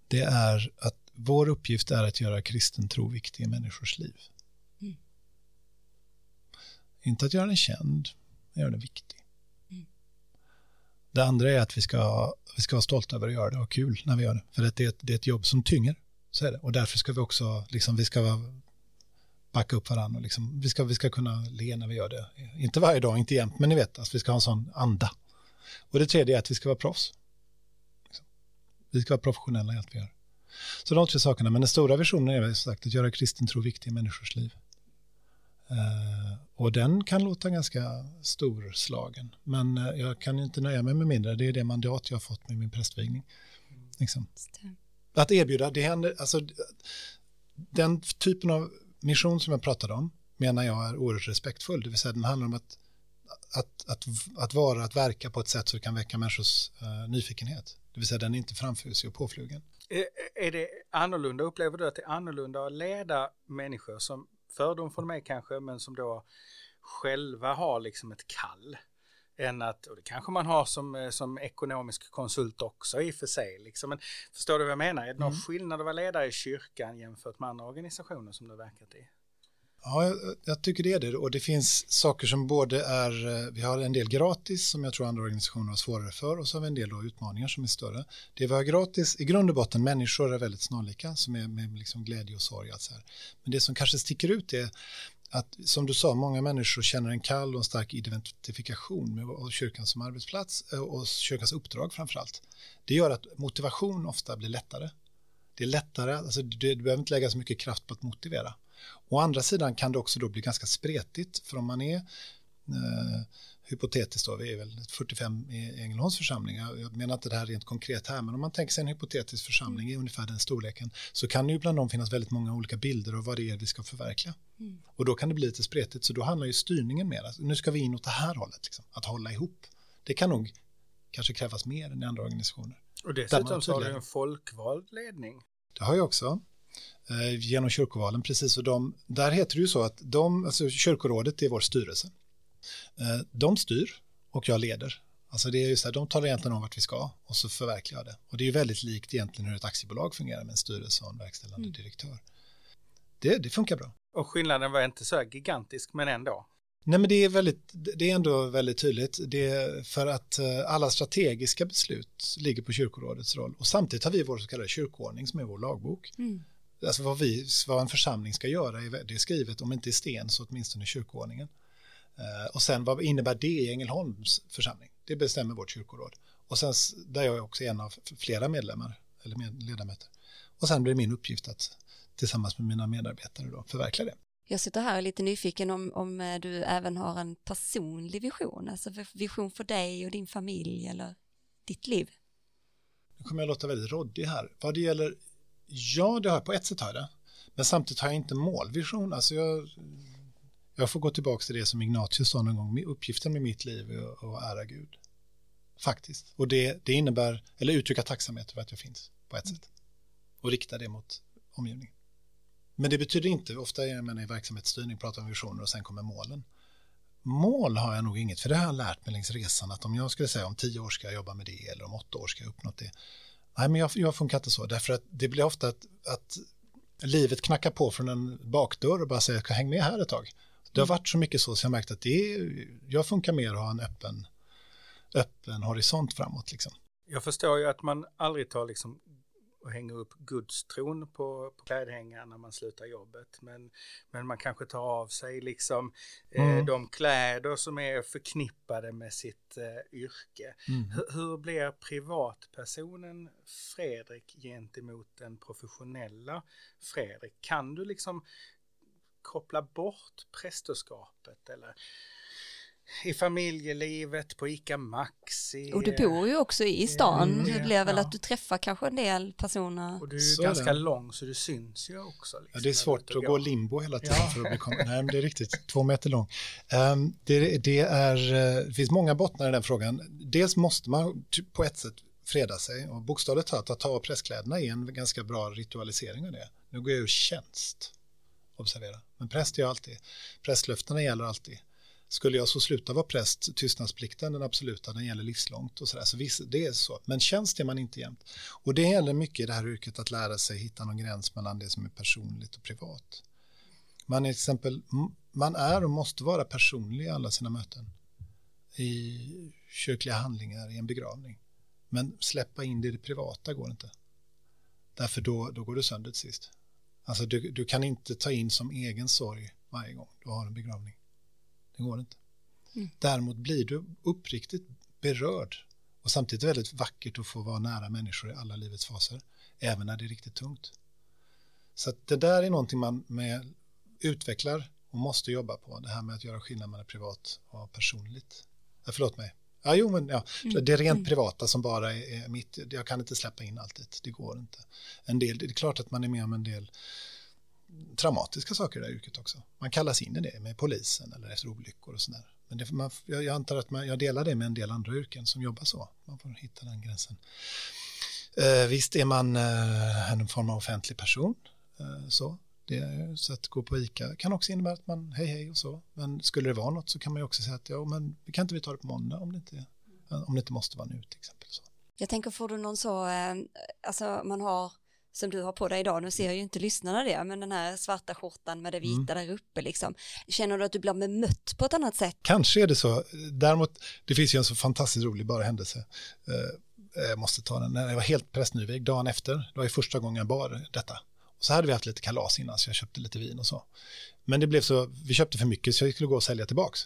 Det är att vår uppgift är att göra kristen tro viktig i människors liv. Mm. Inte att göra den känd, men göra den viktig. Mm. Det andra är att vi ska, vi ska vara stolta över att göra det och ha kul när vi gör det. För det är ett, det är ett jobb som tynger. Så är det. Och därför ska vi också, liksom, vi ska backa upp varandra. Liksom, vi, ska, vi ska kunna le när vi gör det. Inte varje dag, inte jämt, men ni vet, alltså, vi ska ha en sån anda. Och det tredje är att vi ska vara proffs. Liksom. Vi ska vara professionella i allt vi gör. Så de tre sakerna, men den stora visionen är sagt att göra kristen tro viktig i människors liv. Uh, och den kan låta ganska storslagen, men uh, jag kan inte nöja mig med mindre. Det är det mandat jag har fått med min prästvigning. Liksom. Att erbjuda, det händer, alltså, den typen av mission som jag pratade om menar jag är oerhört respektfull, det vill säga den handlar om att att, att, att vara, att verka på ett sätt det kan väcka människors uh, nyfikenhet. Det vill säga den är inte framfusig och påflugen. Är, är det annorlunda, upplever du att det är annorlunda att leda människor som fördom från mig kanske, men som då själva har liksom ett kall? än att, och det kanske man har som, eh, som ekonomisk konsult också i och för sig. Liksom. Men förstår du vad jag menar? Är det någon mm. skillnad att vara ledare i kyrkan jämfört med andra organisationer som du har verkat i? Ja, jag, jag, tycker det är det. Och det finns saker som både är, eh, vi har en del gratis som jag tror andra organisationer har svårare för och så har vi en del utmaningar som är större. Det vi har gratis, i grund och botten, människor är väldigt snarlika som är med liksom glädje och sorg. Alltså här. Men det som kanske sticker ut är att, som du sa, många människor känner en kall och en stark identifikation med kyrkan som arbetsplats eh, och kyrkans uppdrag framför allt. Det gör att motivation ofta blir lättare. Det är lättare, alltså du, du behöver inte lägga så mycket kraft på att motivera. Å andra sidan kan det också då bli ganska spretigt, för om man är eh, hypotetiskt då, vi är väl 45 i Ängelholms församling, jag menar inte det här rent konkret här, men om man tänker sig en hypotetisk församling i ungefär den storleken, så kan det ju bland dem finnas väldigt många olika bilder av vad det är vi ska förverkliga. Mm. Och då kan det bli lite spretigt, så då handlar ju styrningen mer, alltså, nu ska vi in åt det här hållet, liksom, att hålla ihop. Det kan nog kanske krävas mer än i andra organisationer. Och dessutom så har du en folkvald ledning. Det har jag också. Eh, genom kyrkovalen, precis. Och de, där heter det ju så att de, alltså kyrkorådet är vår styrelse. Eh, de styr och jag leder. Alltså det är ju så här, de talar egentligen om vart vi ska och så förverkligar jag det. Och det är ju väldigt likt egentligen hur ett aktiebolag fungerar med en styrelse och en verkställande mm. direktör. Det, det funkar bra. Och skillnaden var inte så gigantisk, men ändå. Nej, men det är, väldigt, det är ändå väldigt tydligt. Det är för att eh, alla strategiska beslut ligger på kyrkorådets roll. Och samtidigt har vi vår så kallade kyrkoordning som är vår lagbok. Mm alltså vad, vi, vad en församling ska göra, det är skrivet om inte i sten så åtminstone i kyrkoordningen. Eh, och sen vad innebär det i Ängelholms församling? Det bestämmer vårt kyrkoråd. Och sen där jag också är en av flera medlemmar eller med, ledamöter. Och sen blir det min uppgift att tillsammans med mina medarbetare då förverkliga det. Jag sitter här lite nyfiken om, om eh, du även har en personlig vision, alltså vision för dig och din familj eller ditt liv. Nu kommer jag låta väldigt råddig här. Vad det gäller, ja det har jag på ett sätt har jag det. Men samtidigt har jag inte målvision. Alltså jag, jag får gå tillbaka till det som Ignatius sa någon gång. Uppgiften med mitt liv är att ära Gud. Faktiskt. Och det, det innebär, eller uttrycka tacksamhet för att jag finns på ett sätt. Och rikta det mot omgivningen. Men det betyder inte, ofta är man i verksamhetsstyrning, pratar om visioner och sen kommer målen. Mål har jag nog inget, för det har jag lärt mig längs resan att om jag skulle säga om tio år ska jag jobba med det eller om åtta år ska jag uppnå det. Nej, men jag, jag funkar inte så, därför att det blir ofta att, att livet knackar på från en bakdörr och bara säger häng med här ett tag. Det har mm. varit så mycket så så jag märkt att det är, jag funkar mer att ha en öppen, öppen horisont framåt. Liksom. Jag förstår ju att man aldrig tar liksom och hänga upp gudstron på, på klädhängaren när man slutar jobbet. Men, men man kanske tar av sig liksom eh, mm. de kläder som är förknippade med sitt eh, yrke. Mm. Hur, hur blir privatpersonen Fredrik gentemot den professionella Fredrik? Kan du liksom koppla bort prästerskapet eller i familjelivet, på ICA Maxi. Och du bor ju också i stan. Mm, det blir väl ja. att du träffar kanske en del personer. Och du är så ganska det. lång så du syns ju också. Liksom, ja, det är svårt att gå limbo hela tiden ja. för att bli kom- Nej, men det är riktigt. Två meter lång. Um, det, det, är, eh, det finns många bottnar i den frågan. Dels måste man på ett sätt freda sig och bokstavligt talat att ta av presskläderna är en ganska bra ritualisering av det. Nu går jag ur tjänst, observera. Men präst är jag alltid. Prästlöftena gäller alltid. Skulle jag så sluta vara präst, tystnadsplikten den absoluta, den gäller livslångt och sådär. Så visst, det är så. Men tjänst är man inte jämt. Och det gäller mycket i det här yrket att lära sig hitta någon gräns mellan det som är personligt och privat. Man är exempel, man är och måste vara personlig i alla sina möten. I kyrkliga handlingar, i en begravning. Men släppa in det i det privata går inte. Därför då, då går du sönder till sist. Alltså du, du kan inte ta in som egen sorg varje gång du har en begravning. Det går inte. Mm. Däremot blir du uppriktigt berörd och samtidigt väldigt vackert att få vara nära människor i alla livets faser, även när det är riktigt tungt. Så det där är någonting man med, utvecklar och måste jobba på, det här med att göra skillnad mellan privat och personligt. Ja, förlåt mig. Ja, jo, men ja, mm. det är rent mm. privata som bara är, är mitt. Jag kan inte släppa in allt, det går inte. En del, det är klart att man är med om en del traumatiska saker i det här yrket också. Man kallas in i det med polisen eller efter olyckor och sådär. Men det, man, jag, jag antar att man, jag delar det med en del andra yrken som jobbar så. Man får hitta den gränsen. Eh, visst är man eh, en form av offentlig person. Eh, så. Det, så att gå på ICA kan också innebära att man hej hej och så. Men skulle det vara något så kan man ju också säga att ja, men kan inte vi ta det på måndag om det inte, eh, om det inte måste vara nu till exempel. Så. Jag tänker, får du någon så, eh, alltså man har som du har på dig idag, nu ser ju inte lyssnarna det, men den här svarta skjortan med det vita mm. där uppe liksom. Känner du att du blir bemött på ett annat sätt? Kanske är det så. Däremot, det finns ju en så fantastiskt rolig bara händelse. Eh, jag måste ta den. Jag var helt pressnyvig dagen efter, det var ju första gången jag bar detta. Och så hade vi haft lite kalas innan, så jag köpte lite vin och så. Men det blev så, vi köpte för mycket så jag skulle gå och sälja tillbaks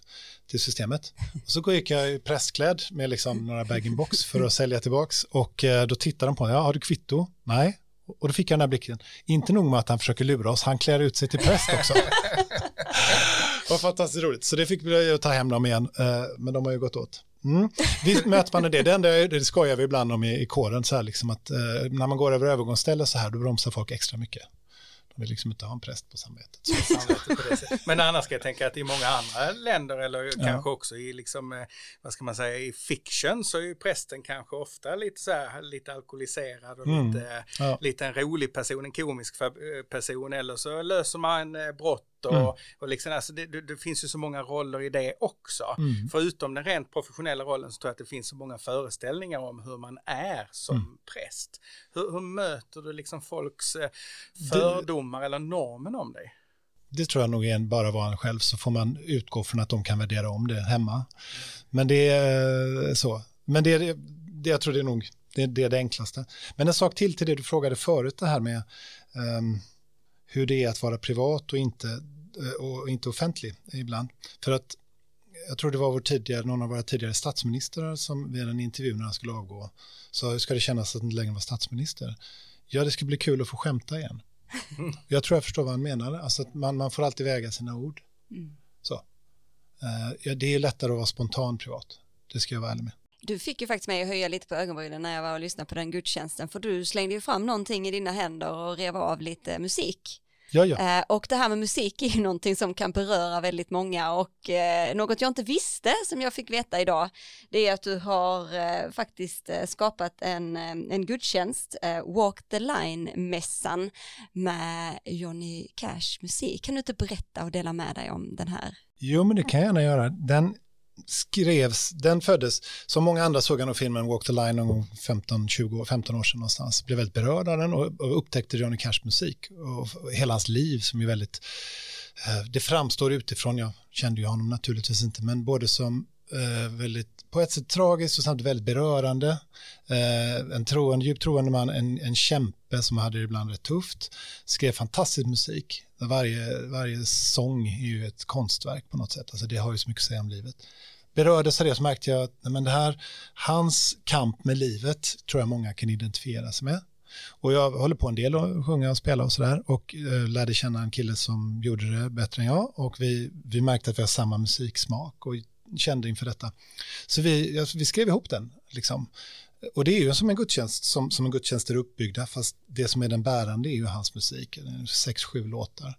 till systemet. Och så gick jag pressklädd med liksom några bag-in-box för att sälja tillbaks och eh, då tittade de på mig, ja har du kvitto? Nej, och då fick jag den här blicken. Inte nog med att han försöker lura oss, han klär ut sig till präst också. Vad fantastiskt roligt. Så det fick vi ta hem dem igen, eh, men de har ju gått åt. Mm. Visst möter man det. Det enda det skojar vi ibland om i, i kåren, så här liksom att eh, när man går över övergångsställe så här, då bromsar folk extra mycket. De vill liksom inte ha en präst på samvetet. Men annars ska jag tänka att i många andra länder eller ja. kanske också i liksom, eh, vad ska man säga, i fiction så är ju prästen kanske ofta lite så här, lite alkoholiserad och mm. lite, ja. lite en rolig person, en komisk eh, person eller så löser man eh, brott och, mm. och liksom, alltså det, det, finns ju så många roller i det också. Mm. Förutom den rent professionella rollen så tror jag att det finns så många föreställningar om hur man är som mm. präst. Hur, hur, möter du liksom folks eh, fördomar det, eller normen om dig? Det tror jag nog är bara vara en själv så får man utgå från att de kan värdera om det hemma. Men det är så. Men det, det, det jag tror det är nog det, det är det enklaste. Men en sak till till det du frågade förut, det här med um, hur det är att vara privat och inte, eh, och inte offentlig ibland. För att jag tror det var vår tidigare, någon av våra tidigare statsministrar som vid en intervju när han skulle avgå sa, hur ska det kännas att inte längre vara statsminister? Ja, det ska bli kul att få skämta igen. Jag tror jag förstår vad han menar, alltså att man, man får alltid väga sina ord. Mm. Så. Uh, ja, det är lättare att vara spontan privat, det ska jag vara ärlig med. Du fick ju faktiskt mig att höja lite på ögonbrynen när jag var och lyssnade på den gudstjänsten, för du slängde ju fram någonting i dina händer och rev av lite musik. Ja, ja. Eh, och det här med musik är ju någonting som kan beröra väldigt många och eh, något jag inte visste som jag fick veta idag det är att du har eh, faktiskt skapat en, en gudstjänst, Walk the Line-mässan med Johnny Cash musik. Kan du inte berätta och dela med dig om den här? Jo, men det kan jag gärna göra. Den skrevs, den föddes, som många andra såg han av filmen Walk the Line någon gång 15, 20, 15 år sedan någonstans, blev väldigt berörd av den och, och upptäckte Johnny Cash musik och hela hans liv som är väldigt, eh, det framstår utifrån, jag kände ju honom naturligtvis inte, men både som eh, väldigt, på ett sätt tragiskt och samtidigt väldigt berörande. Eh, en troende, djupt troende man, en, en kämpe som hade det ibland rätt tufft, skrev fantastisk musik. Varje, varje sång är ju ett konstverk på något sätt, alltså det har ju så mycket att säga om livet. Berördes av det så märkte jag att men det här, hans kamp med livet tror jag många kan identifiera sig med. Och jag håller på en del och sjunga och spela och sådär och eh, lärde känna en kille som gjorde det bättre än jag och vi, vi märkte att vi har samma musiksmak och kände inför detta. Så vi, vi skrev ihop den. Liksom. Och det är ju som en gudstjänst, som, som en gudstjänst är uppbyggda, fast det som är den bärande är ju hans musik, sex, sju låtar.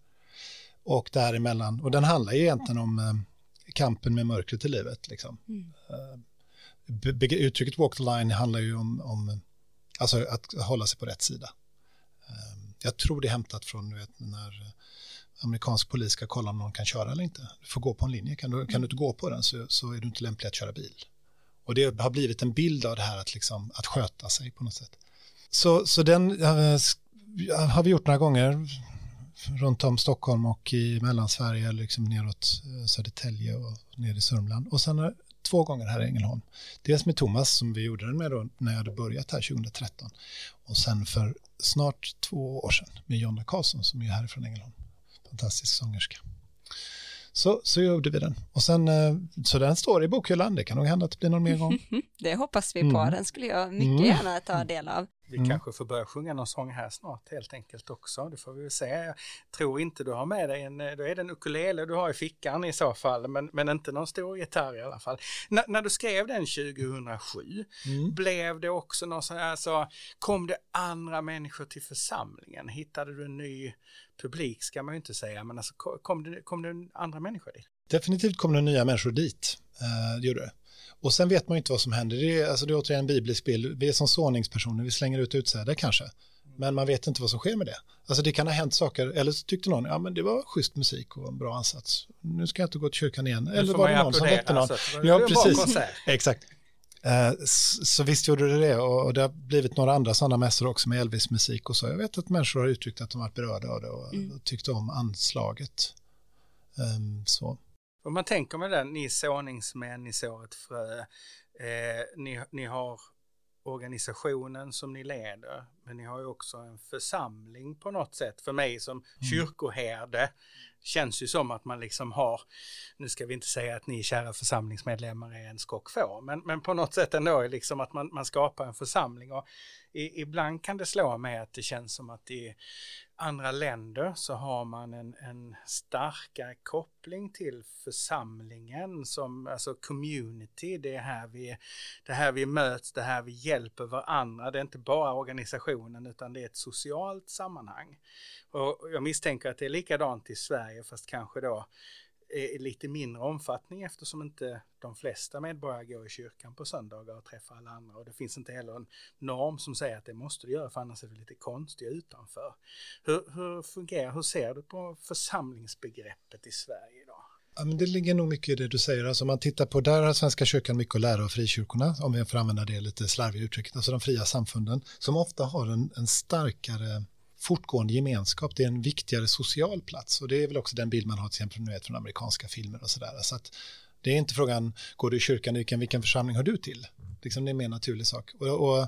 Och däremellan, och den handlar ju egentligen om eh, kampen med mörkret i livet. Liksom. Mm. Uh, uttrycket walk the line handlar ju om, om alltså att hålla sig på rätt sida. Uh, jag tror det är hämtat från vet, när amerikansk polis ska kolla om någon kan köra eller inte. Du får gå på en linje, kan du, kan du inte gå på den så, så är du inte lämplig att köra bil. Och det har blivit en bild av det här att, liksom, att sköta sig på något sätt. Så, så den uh, har vi gjort några gånger runt om Stockholm och i Mellansverige, liksom neråt uh, Södertälje och ner i Sörmland. Och sen två gånger här i Ängelholm. Dels med Thomas som vi gjorde den med då när jag hade börjat här 2013. Och sen för snart två år sedan med Jonna Karlsson som är härifrån Ängelholm fantastisk sångerska. Så, så gjorde vi den. Och sen, eh, så den står i bokhyllan, det kan nog hända att det blir någon mer gång. det hoppas vi på, mm. den skulle jag mycket mm. gärna ta del av. Vi mm. kanske får börja sjunga någon sång här snart helt enkelt också. Det får vi väl se. Jag tror inte du har med dig en, då är det en ukulele du har i fickan i så fall, men, men inte någon stor gitarr i alla fall. N när du skrev den 2007, mm. blev det också någon sån här, alltså, kom det andra människor till församlingen? Hittade du en ny publik ska man ju inte säga, men alltså, kom, det, kom det andra människor dit? Definitivt kom det nya människor dit, eh, det gjorde det. Och sen vet man ju inte vad som händer. Det är, alltså det är återigen en biblisk bild. Vi är som såningspersoner, vi slänger ut utsäde kanske. Men man vet inte vad som sker med det. Alltså det kan ha hänt saker, eller så tyckte någon, ja men det var schysst musik och en bra ansats. Nu ska jag inte gå till kyrkan igen. Eller var det någon som väckte någon. Alltså, ja, precis. Exakt. Uh, så visst gjorde det det och, det har blivit några andra sådana mässor också med Elvis-musik och så. Jag vet att människor har uttryckt att de varit berörda av det och, mm. tyckte om anslaget. Um, så. Om man tänker med det, ni är såningsmän, ni sår ett frö, eh, ni, ni har organisationen som ni leder, men ni har ju också en församling på något sätt. För mig som mm. kyrkoherde känns ju som att man liksom har, nu ska vi inte säga att ni kära församlingsmedlemmar är en skock få, men, men på något sätt ändå är liksom att man, man skapar en församling och i, ibland kan det slå mig att det känns som att i andra länder så har man en, en starkare koppling till församlingen som alltså community, det är här vi, det här vi möts, det här vi hjälper varandra, det är inte bara organisationen utan det är ett socialt sammanhang. Och jag misstänker att det är likadant i Sverige fast kanske då i lite mindre omfattning eftersom inte de flesta medborgare går i kyrkan på söndagar och träffar alla andra och det finns inte heller en norm som säger att det måste du göra för annars är du lite konstig utanför. Hur, hur fungerar, hur ser du på församlingsbegreppet i Sverige? Ja, men det ligger nog mycket i det du säger. Alltså, om man tittar på, där har Svenska kyrkan mycket att lära av frikyrkorna, om vi får använda det lite slarviga uttrycket, alltså de fria samfunden, som ofta har en, en starkare fortgående gemenskap, det är en viktigare social plats och det är väl också den bild man har till exempel nu från amerikanska filmer och sådär. Så att det är inte frågan, går du i kyrkan, vilken, vilken församling hör du till? Liksom det är en mer naturlig sak. Och, och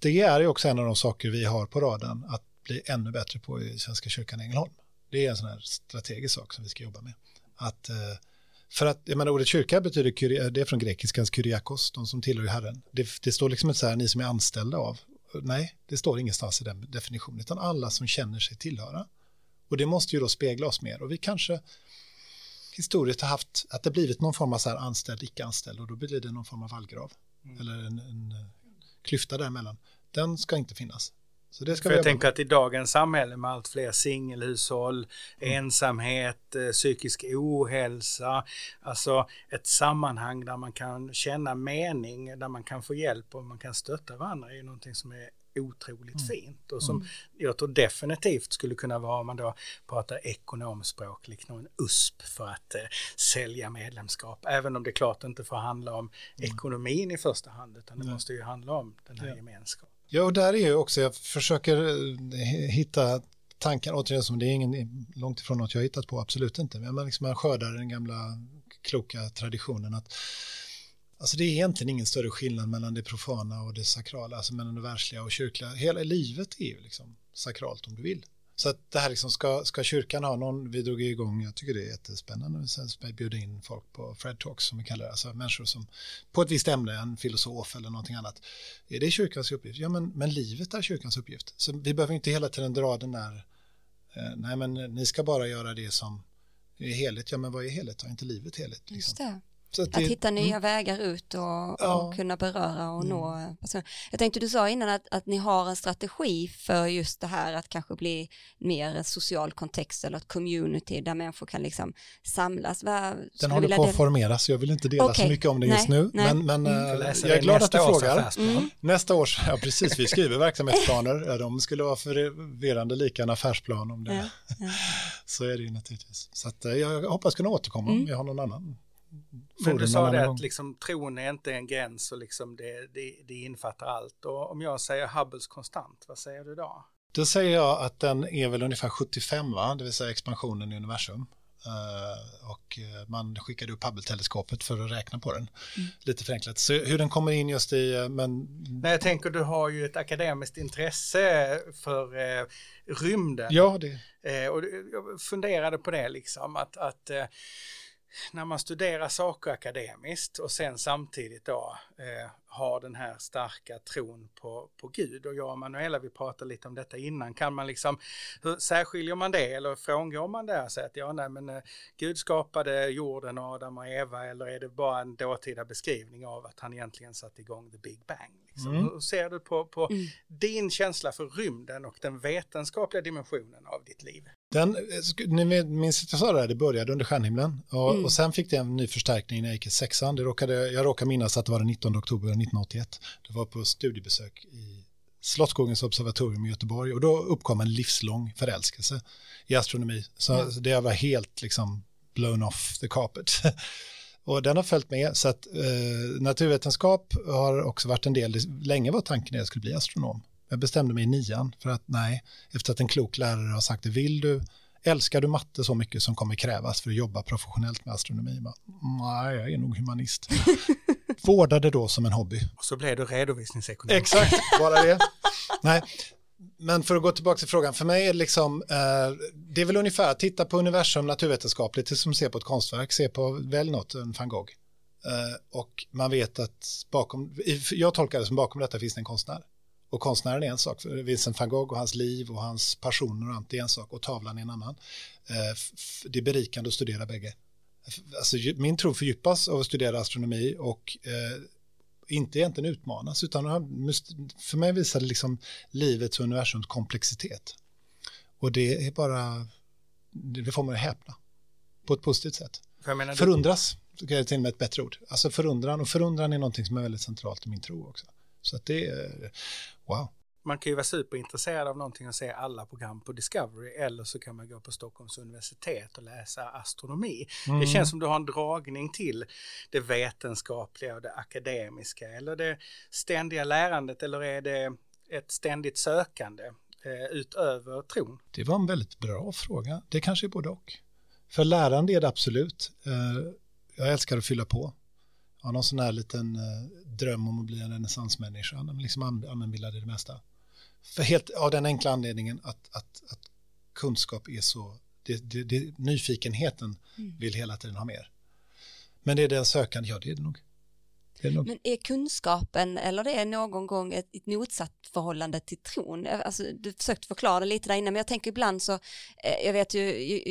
det är ju också en av de saker vi har på raden att bli ännu bättre på i Svenska kyrkan i Ängelholm. Det är en sån här strategisk sak som vi ska jobba med. Att eh, För att, jag menar, ordet kyrka betyder, det är från grekiskans kyriakos, de som tillhör Herren. Det, det står liksom inte så här, ni som är anställda av. Nej, det står ingenstans i den definitionen, utan alla som känner sig tillhöra. Och det måste ju då spegla oss mer. Och vi kanske historiskt har haft att det blivit någon form av så här anställd, icke-anställd och då blir det någon form av vallgrav. Mm. Eller en, en klyfta däremellan. Den ska inte finnas. Så det ska För jag tänker att i dagens samhälle med allt fler singelhushåll, mm. ensamhet, eh, psykisk ohälsa, alltså ett sammanhang där man kan känna mening, där man kan få hjälp och man kan stötta varandra är någonting som är otroligt mm. fint och som mm. jag tror definitivt skulle kunna vara om man då pratar ekonomspråk, liksom en USP för att eh, sälja medlemskap. Även om det klart inte får handla om mm. ekonomin i första hand utan det måste ju handla om den här ja. gemenskapen. Ja, och där är ju också, jag försöker eh, hitta tankar, återigen som det är ingen, långt ifrån något jag har hittat på, absolut inte, men man, liksom, man skördar den gamla kloka traditionen att Alltså det är egentligen ingen större skillnad mellan det profana och det sakrala, alltså mellan det världsliga och kyrkliga. Hela livet är ju liksom sakralt om du vill. Så att det här liksom, ska, ska kyrkan ha någon, vi drog igång, jag tycker det är jättespännande, sen bjuda in folk på Fred Talks som vi kallar det, alltså människor som på ett visst ämne, en filosof eller någonting annat. Är det kyrkans uppgift? Ja, men, men livet är kyrkans uppgift. Så vi behöver inte hela tiden dra den där, eh, nej men ni ska bara göra det som är heligt. Ja, men vad är heligt? Är inte livet heligt? Liksom? Just det. Att, det, att, hitta nya mm. vägar ut och, ja. och, kunna beröra och mm. nå personer. Jag tänkte du sa innan att, att ni har en strategi för just det här att kanske bli mer social kontext eller ett community där människor kan liksom samlas. Vad, Den håller på att formeras, jag vill inte dela okay. så mycket om det just nej, nu, nej. men, men mm. Eh, jag är glad att du frågar. Mm. Nästa års, ja precis, vi skriver verksamhetsplaner, de skulle vara förvirrande lika en affärsplan om det. Ja, ja. så är det ju naturligtvis. Så att, eh, jag hoppas kunna återkomma om mm. jag har någon annan men du sa det att liksom, tron är inte en gräns och liksom det, det, det infattar allt. Och om jag säger Hubbles konstant, vad säger du då? Då säger jag att den är väl ungefär 75, va? det vill säga expansionen i universum. Uh, och eh, man skickade upp Hubble-teleskopet för att räkna på den. Mm. Lite förenklat. Så hur den kommer in just i, uh, men... Nej, jag tänker du har ju ett akademiskt intresse för uh, rymden. Ja, det. och jag funderade på det liksom, att, att när man studerar saker akademiskt och sen samtidigt då eh, har den här starka tron på, på Gud och jag och Manuela vi pratade lite om detta innan, kan man liksom, hur särskiljer man det eller frångår man det säger att ja nej men eh, Gud skapade jorden och Adam och Eva eller är det bara en dåtida beskrivning av att han egentligen satte igång the big bang? Liksom. Mm. Hur ser du på, på mm. din känsla för rymden och den vetenskapliga dimensionen av ditt liv? Den, ni minns att jag sa det här, det började under stjärnhimlen och, mm. och sen fick det en ny förstärkning när jag gick i sexan. Det råkade, jag råkar minnas att det var den 19 oktober 1981. Det var på studiebesök i Slottsskogens observatorium i Göteborg och då uppkom en livslång förälskelse i astronomi. Så, mm. det var helt liksom blown off the carpet. och den har följt med så att eh, naturvetenskap har också varit en del, länge var tanken att jag skulle bli astronom. Jag bestämde mig i nian för att nej, efter att en klok lärare har sagt det, vill du, älskar du matte så mycket som kommer krävas för att jobba professionellt med astronomi? Bara, nej, jag är nog humanist. Vårdade då som en hobby. Och så blev du redovisningsekonom. Exakt, bara det. nej, men för att gå tillbaka till frågan, för mig är det liksom, eh, det är väl ungefär, att titta på universum naturvetenskapligt, det som se på ett konstverk, se på väl något, en van Gogh. Eh, och man vet att bakom, jag tolkar det som bakom detta finns det en konstnär. Och konstnären är en sak, Vincent van Gogh och hans liv och hans passioner och allt är en sak och tavlan är en annan. Eh, det är berikande att studera bägge. Alltså, min tro fördjupas av att studera astronomi och eh, inte egentligen utmanas utan för mig visar det liksom livets och universums komplexitet. Och det är bara, det får man att häpna på ett positivt sätt. För Förundras, det är till och med ett bättre ord. Alltså förundran, och förundran är någonting som är väldigt centralt i min tro också. Så att det är, wow. Man kan ju vara superintresserad av någonting och se alla program på Discovery eller så kan man gå på Stockholms universitet och läsa astronomi. Mm. Det känns som du har en dragning till det vetenskapliga och det akademiska eller det ständiga lärandet eller är det ett ständigt sökande eh, utöver tron? Det var en väldigt bra fråga. Det kanske är både och. För lärande är det absolut. Eh, jag älskar att fylla på har någon sån här liten eh, dröm om att bli en renässansmänniska, liksom allmänbildad i det mesta. För helt av den enkla anledningen att, att, att kunskap är så, det, det, det, nyfikenheten mm. vill hela tiden ha mer. Men är det en sökande? Ja, det är det nog. Nog. Men är kunskapen eller det är någon gång ett, ett motsatt förhållande till tron? Alltså, du försökte förklara det lite där innan, men jag tänker ibland så, eh, jag vet ju,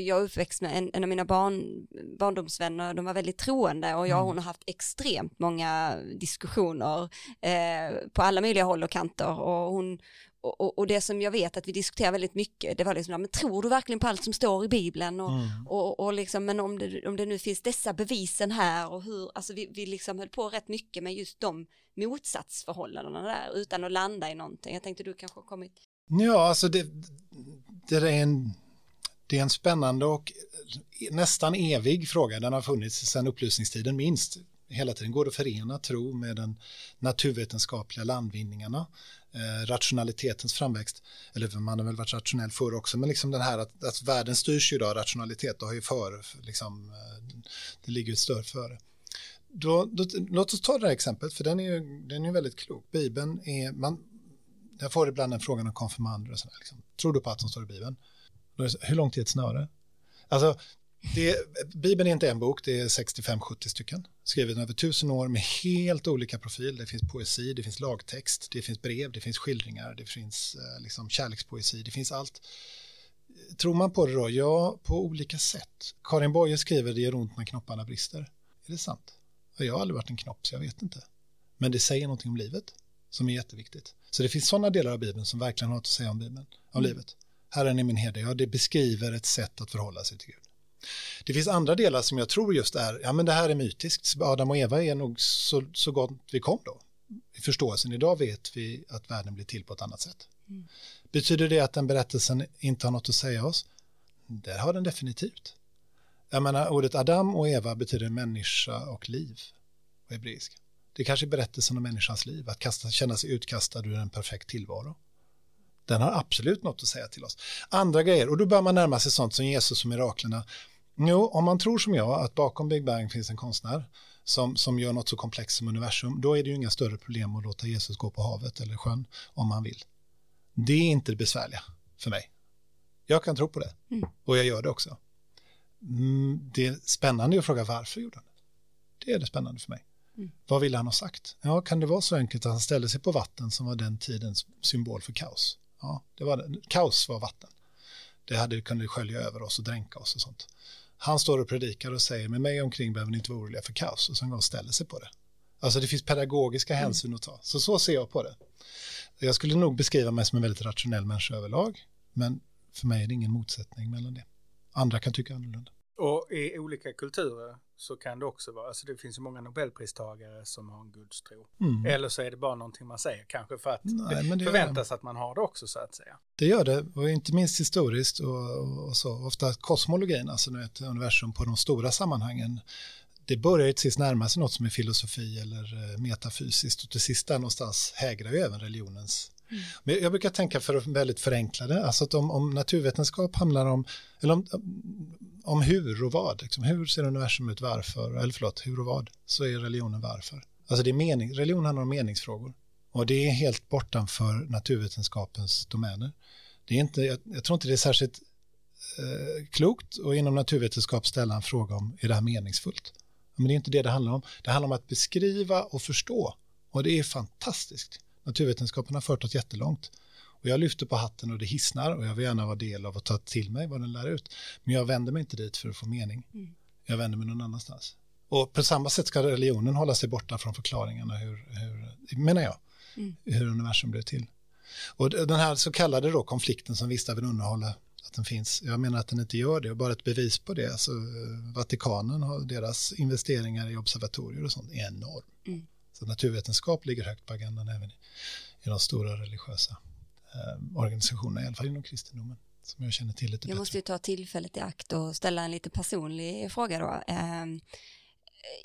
jag är uppväxt med en, en av mina barn, barndomsvänner, de var väldigt troende och jag och mm. hon har haft extremt många diskussioner eh, på alla möjliga håll och kanter och hon, och, och, det som jag vet att vi diskuterar väldigt mycket, det var liksom, men tror du verkligen på allt som står i Bibeln? Och, mm. och, och liksom, men om det, om det nu finns dessa bevisen här och hur, alltså vi, vi liksom höll på rätt mycket med just de motsatsförhållandena där utan att landa i någonting. Jag tänkte du kanske har kommit. Ja, alltså det, det är en, det är en spännande och nästan evig fråga. Den har funnits sedan upplysningstiden minst hela tiden går att förena tro med den naturvetenskapliga landvinningarna, eh, rationalitetens framväxt, eller man har väl varit rationell förr också, men liksom den här att, att världen styrs ju av rationalitet och har ju för, liksom, eh, det ligger ett större före. Då, då, låt oss ta det här exemplet, för den är ju, den är väldigt klok. Bibeln är, man, jag får ibland den frågan om konfirmander och sådär, liksom. tror du på att som står i Bibeln? Hur långt är ett snöre? Alltså, det, Bibeln är inte en bok, det är 65-70 stycken. Skriven över tusen år med helt olika profil. Det finns poesi, det finns lagtext, det finns brev, det finns skildringar, det finns eh, liksom kärlekspoesi, det finns allt. Tror man på det då? Ja, på olika sätt. Karin Boye skriver det gör ont när knopparna brister. Är det sant? Jag har aldrig varit en knopp så jag vet inte. Men det säger någonting om livet som är jätteviktigt. Så det finns sådana delar av Bibeln som verkligen har något att säga om Bibeln, om mm. livet. Herren är min herde, ja det beskriver ett sätt att förhålla sig till Gud. Det finns andra delar som jag tror just är, ja men det här är mytiskt, Adam och Eva är nog så, så gott vi kom då. I förståelsen idag vet vi att världen blir till på ett annat sätt. Mm. Betyder det att den berättelsen inte har något att säga oss? Det har den definitivt. Jag menar, ordet Adam och Eva betyder människa och liv på hebreiska. Det är kanske berättelsen om människans liv, att kasta, känna sig utkastad ur en perfekt tillvaro. Den har absolut något att säga till oss. Andra grejer, och då bör man närma sig sånt som Jesus och miraklerna. Jo, om man tror som jag att bakom Big Bang finns en konstnär som, som gör något så komplext som universum, då är det ju inga större problem att låta Jesus gå på havet eller sjön om han vill. Det är inte det besvärliga för mig. Jag kan tro på det mm. och jag gör det också. Mm, det är spännande att fråga varför gjorde han det. Det är det spännande för mig. Mm. Vad ville han ha sagt? Ja, kan det vara så enkelt att han ställde sig på vatten som var den tidens symbol för kaos? Ja, det var. Kaos var vatten. Det hade, kunde skölja över oss och dränka oss och sånt. Han står och predikar och säger med mig omkring behöver ni inte vara oroliga för kaos och sen går och ställer sig på det. Alltså det finns pedagogiska mm. hänsyn att ta. Så så ser jag på det. Jag skulle nog beskriva mig som en väldigt rationell människa överlag, men för mig är det ingen motsättning mellan det. Andra kan tycka annorlunda. Och i olika kulturer så kan det också vara, alltså det finns ju många nobelpristagare som har en gudstro. Mm. Eller så är det bara någonting man säger, kanske för att Nej, det, det förväntas att man har det också så att säga. Det gör det, och inte minst historiskt och, och så. Ofta kosmologin, alltså nu ett universum på de stora sammanhangen, det börjar ju till sist närma sig något som är filosofi eller eh, metafysiskt och till sist där någonstans hägrar ju även religionens Mm. Men jag brukar tänka för att väldigt förenkla det, alltså att om, om naturvetenskap handlar om, eller om, om hur och vad, liksom, hur ser universum ut, varför, eller förlåt, hur och vad, så är religionen varför. Alltså det är mening, religion handlar om meningsfrågor och det är helt bortanför naturvetenskapens domäner. Det är inte, jag, jag tror inte det är särskilt eh, klokt och inom naturvetenskap ställa en fråga om är det här meningsfullt? Men det är inte det det handlar om. Det handlar om att beskriva och förstå och det är fantastiskt. Naturvetenskapen har fört oss jättelångt. Och jag lyfter på hatten och det hissnar och jag vill gärna vara del av att ta till mig vad den lär ut. Men jag vänder mig inte dit för att få mening. Mm. Jag vänder mig någon annanstans. Och på samma sätt ska religionen hålla sig borta från förklaringarna hur, hur menar jag, mm. hur universum blev till. Och den här så kallade då konflikten som vissa vill underhålla att den finns. Jag menar att den inte gör det och bara ett bevis på det. Alltså, Vatikanen har deras investeringar i observatorier och sånt är enorm. Mm. Så naturvetenskap ligger högt på agendan även i, i de stora religiösa eh, organisationerna, i alla fall inom kristendomen som jag känner till lite Jag bättre. måste ju ta tillfället i akt och ställa en lite personlig fråga då. Eh,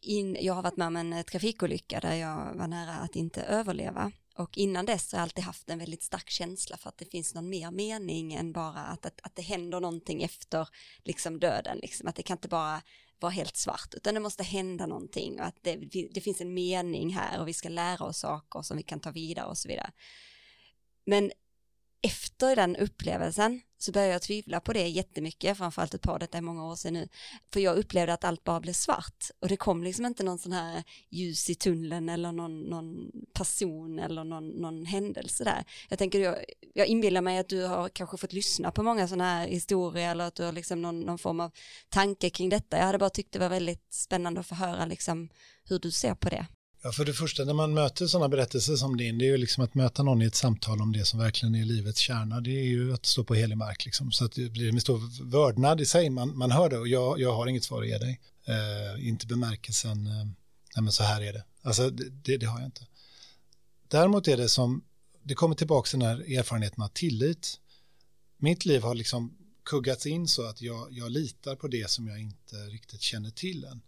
in, jag har varit med om en trafikolycka där jag var nära att inte överleva och innan dess har jag alltid haft en väldigt stark känsla för att det finns någon mer mening än bara att, att, att det händer någonting efter liksom döden, liksom. att det kan inte bara vara helt svart, utan det måste hända någonting och att det, det finns en mening här och vi ska lära oss saker som vi kan ta vidare och så vidare. Men efter den upplevelsen så började jag tvivla på det jättemycket, framförallt ett par, detta är många år sedan nu. För jag upplevde att allt bara blev svart och det kom liksom inte någon sån här ljus i tunneln eller någon, någon person eller någon, någon händelse där. Jag tänker, jag, jag inbillar mig att du har kanske fått lyssna på många sådana här historier eller att du har liksom någon, någon form av tanke kring detta. Jag hade bara tyckt det var väldigt spännande att få höra liksom hur du ser på det. Ja, för det första, när man möter sådana berättelser som din, det är ju liksom att möta någon i ett samtal om det som verkligen är livets kärna, det är ju att stå på helig mark, liksom. så att det blir med stor vördnad i sig, man, man hör det och jag, jag har inget svar att ge dig, eh, inte bemärkelsen, eh, nej men så här är det, alltså det, det, har jag inte. Däremot är det som, det kommer tillbaka till den här erfarenheten av tillit. Mitt liv har liksom kuggats in så att jag, jag litar på det som jag inte riktigt känner till än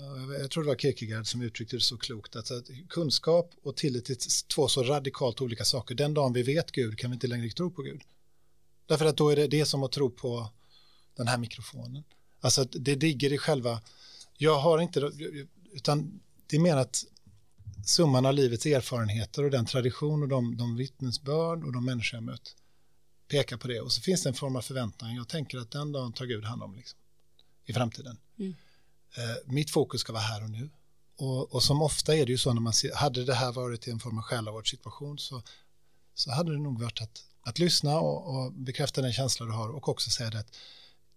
Eh, jag tror det var Kierkegaard som uttryckte det så klokt, att kunskap och tillit är två så radikalt olika saker. Den dagen vi vet Gud kan vi inte längre tro på Gud. Därför att då är det det som att tro på den här mikrofonen. Alltså att det ligger i själva, jag har inte, utan det är mer att summan av livets erfarenheter och den tradition och de, de vittnesbörd och de människor jag mött pekar på det. Och så finns det en form av förväntan. Jag tänker att den dagen tar Gud hand om liksom, i framtiden. Mm. Eh, mitt fokus ska vara här och nu. Och, och, som ofta är det ju så när man ser, hade det här varit i en form av själavårdssituation så, så hade det nog varit att, att lyssna och, och, bekräfta den känsla du har och också säga det att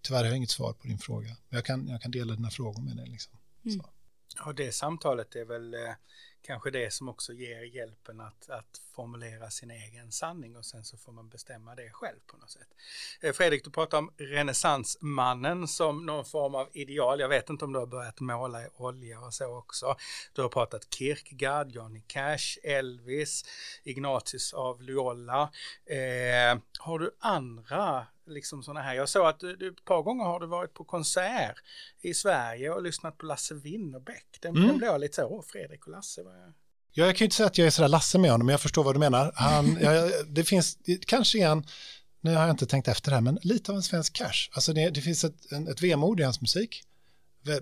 tyvärr har jag inget svar på din fråga, men jag kan, jag kan dela dina frågor med dig. Liksom. Mm. Ja, det samtalet är väl eh, kanske det som också ger hjälpen att, att formulera sin egen sanning och sen så får man bestämma det själv på något sätt. Eh, Fredrik, du pratar om renässansmannen som någon form av ideal. Jag vet inte om du har börjat måla i olja och så också. Du har pratat Kierkegaard, Johnny Cash, Elvis, Ignatius av Loyola. Eh, har du andra liksom sådana här. Jag såg att du, ett par gånger har du varit på konsert i Sverige och lyssnat på Lasse Winnerbäck. Den, mm. den blev jag lite så, åh Fredrik och Lasse. Jag... Ja, jag kan ju inte säga att jag är sådär Lasse med honom, men jag förstår vad du menar. Han, ja, det finns, kanske är han, nu har jag inte tänkt efter det här, men lite av en svensk cash. Alltså det, det finns ett, en, ett vemod i hans musik.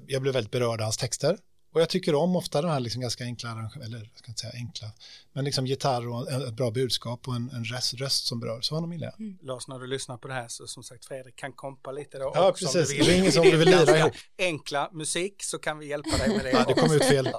Jag blev väldigt berörd av hans texter. Och jag tycker om ofta de här liksom ganska enkla, eller jag ska inte säga enkla, men liksom gitarr och ett bra budskap och en, en röst, röst som berör. Så honom gillar jag. Mm. Lars, när du lyssnar på det här så som sagt Fredrik kan kompa lite då. Ja, precis. Är ingen som du vill lira ihop. Enkla musik så kan vi hjälpa dig med det. ja, det kom ut fel.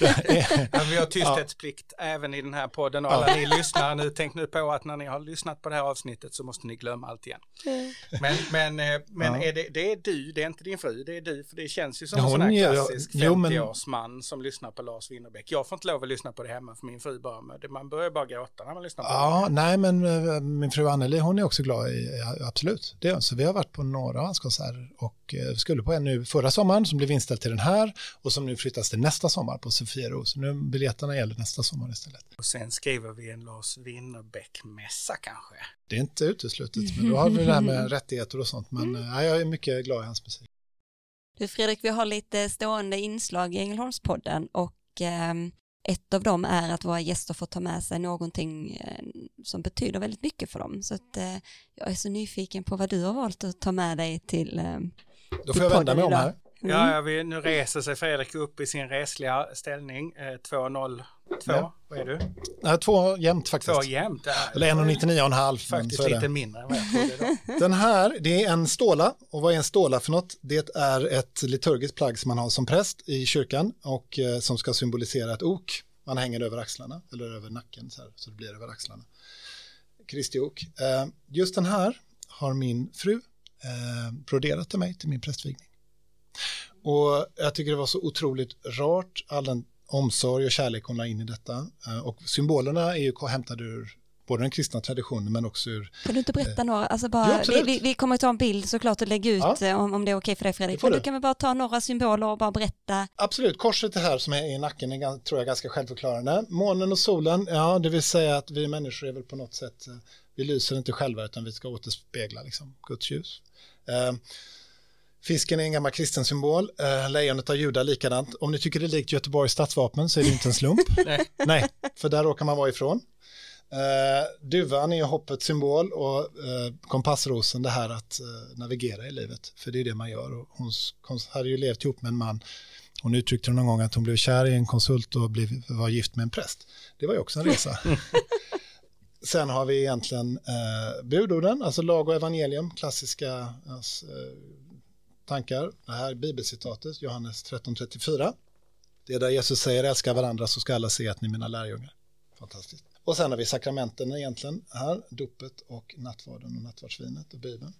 vi har tysthetsplikt ja. även i den här podden och alla ja. ni lyssnare nu, tänk nu på att när ni har lyssnat på det här avsnittet så måste ni glömma allt igen. Mm. Men, men, eh, men ja. är det, det är du, det är inte din fru, det är du, för det känns ju som en sån här klassisk 50-årsman som lyssnar på Lars Winnerbäck. Jag får inte lov att lyssna på det hemma för min fru med det man börjar bara gråta när man lyssnar på ja, det. nej men eh, min fru Anneli hon är också glad i, absolut. Det är, så vi har varit på några av hans konserter och eh, skulle på en nu förra sommaren som blev inställd till den här och som nu flyttas till nästa sommar på Sofiero. Så nu biljetterna gäller nästa sommar istället. Och sen skriver vi en Lars Winnerbäck-mässa kanske? Det är inte uteslutet, men då har vi det här med rättigheter och sånt. Men mm. Eh, ja, jag är mycket glad i hans musik. Du Fredrik, vi har lite stående inslag i Ängelholmspodden och eh, ett av dem är att våra gäster får ta med sig någonting eh, som betyder väldigt mycket för dem. Så att, eh, jag är så nyfiken på vad du har valt att ta med dig till eh, Då får jag vända mig om här. Mm. Ja, vi, nu reser sig Fredrik upp i sin resliga ställning. Eh, 2-0. 2, ja. vad är du? Nej, två jämnt faktiskt. Två jämnt, Eller 1,99,5. Faktiskt lite mindre än vad jag trodde då. Den här, det är en ståla. Och vad är en ståla för något? Det är ett liturgiskt plagg som man har som präst i kyrkan och eh, som ska symbolisera ett ok. Man hänger över axlarna, eller över nacken så, här, så det blir över axlarna. Kristi ok. Eh, just den här har min fru eh, broderat till mig till min prästvigning. Och jag tycker det var så otroligt rart, all den omsorg och kärlek hon la in i detta. Eh, och symbolerna är ju hämtade ur både den kristna traditionen men också ur... Kan du inte berätta eh, några, alltså bara, ja, vi, vi, kommer att ta en bild såklart och lägga ut ja. Eh, om, om det är okej för dig Fredrik, men du kan väl bara ta några symboler och bara berätta? Absolut, korset här som är i nacken är tror jag ganska självförklarande. Månen och solen, ja det vill säga att vi människor är väl på något sätt, eh, vi lyser inte själva utan vi ska återspegla liksom, Guds ljus. Eh, Fisken är en gammal kristen symbol, eh, lejonet av Juda likadant. Om ni tycker det är likt Göteborgs stadsvapen så är det inte en slump. Nej. Nej, för där råkar man vara ifrån. Eh, duvan är hoppets symbol och eh, kompassrosen det här att eh, navigera i livet. För det är det man gör. Och hon, hon hade ju levt ihop med en man. Hon uttryckte någon gång att hon blev kär i en konsult och blev, var gift med en präst. Det var ju också en resa. Sen har vi egentligen eh, budorden, alltså lag och evangelium, klassiska alltså, eh, tankar. Det här är bibelcitatet, Johannes 13.34. Det är där Jesus säger älska varandra så ska alla se att ni är mina lärjungar. Fantastiskt. Och sen har vi sakramenten egentligen här, dopet och nattvarden och nattvardsvinet och bibeln.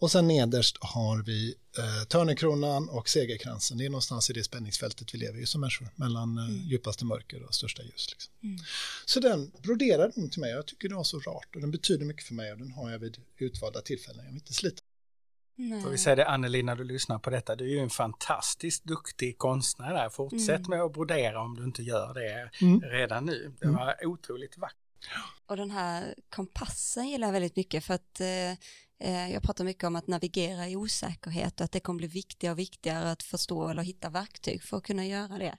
Och sen nederst har vi eh, törnekronan och segerkransen. Det är någonstans i det spänningsfältet vi lever i som människor, mellan eh, mm. djupaste mörker och största ljus. Liksom. Mm. Så den broderade hon till mig. Jag tycker det var så rart och den betyder mycket för mig och den har jag vid utvalda tillfällen. Jag vill inte slita. Nej. Får vi säga det Anneli när du lyssnar på detta, du är ju en fantastiskt duktig konstnär där. Fortsätt mm. med att brodera om du inte gör det mm. redan nu. Det mm. var otroligt vackert. Och den här kompassen gillar jag väldigt mycket för att eh, Eh, jag pratar mycket om att navigera i osäkerhet och att det kommer bli viktigare och viktigare att förstå eller hitta verktyg för att kunna göra det.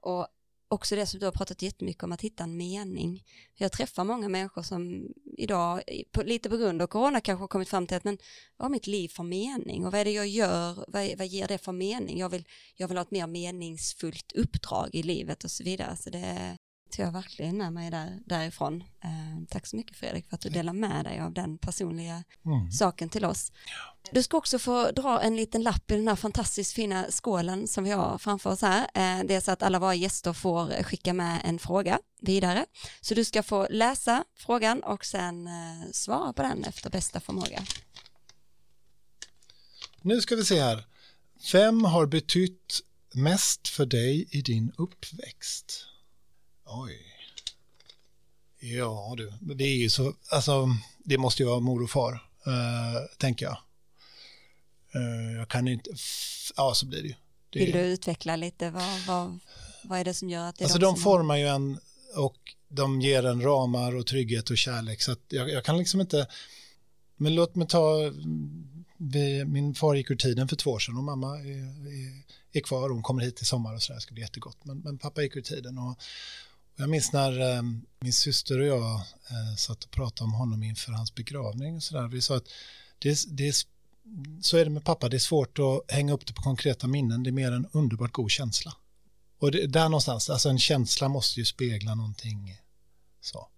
Och också det som du har pratat jättemycket om att hitta en mening. Jag träffar många människor som idag, lite på grund av corona kanske har kommit fram till att men vad har mitt liv för mening och vad är det jag gör, vad, vad ger det för mening? Jag vill, jag vill ha ett mer meningsfullt uppdrag i livet och så vidare. Så det, tar jag verkligen med mig där, därifrån. Eh, tack så mycket Fredrik för att du delar med dig av den personliga mm. saken till oss. Du ska också få dra en liten lapp i den här fantastiskt fina skålen som vi har framför oss här. Eh, det är så att alla våra gäster får skicka med en fråga vidare. Så du ska få läsa frågan och sen eh, svara på den efter bästa förmåga. Nu ska vi se här. Vem har betytt mest för dig i din uppväxt? Oj. Ja du, det är ju så, alltså det måste ju vara mor och far, uh, tänker jag. Uh, jag kan inte, ja så blir det ju. Det Vill du utveckla lite, vad, vad, vad är det som gör att det är Alltså de, de formar ju en och de ger en ramar och trygghet och kärlek så att jag, jag kan liksom inte, men låt mig ta, vi, min far gick ur tiden för två år sedan och mamma är, är, är kvar, hon kommer hit i sommar och så där, ska bli jättegott, men, men pappa gick ur tiden och jag minns när eh, min syster och jag eh, satt och pratade om honom inför hans begravning. Och så där. Vi sa att det, det, så är det med pappa, det är svårt att hänga upp det på konkreta minnen, det är mer en underbart god känsla. Och det, där någonstans, alltså en känsla måste ju spegla någonting så.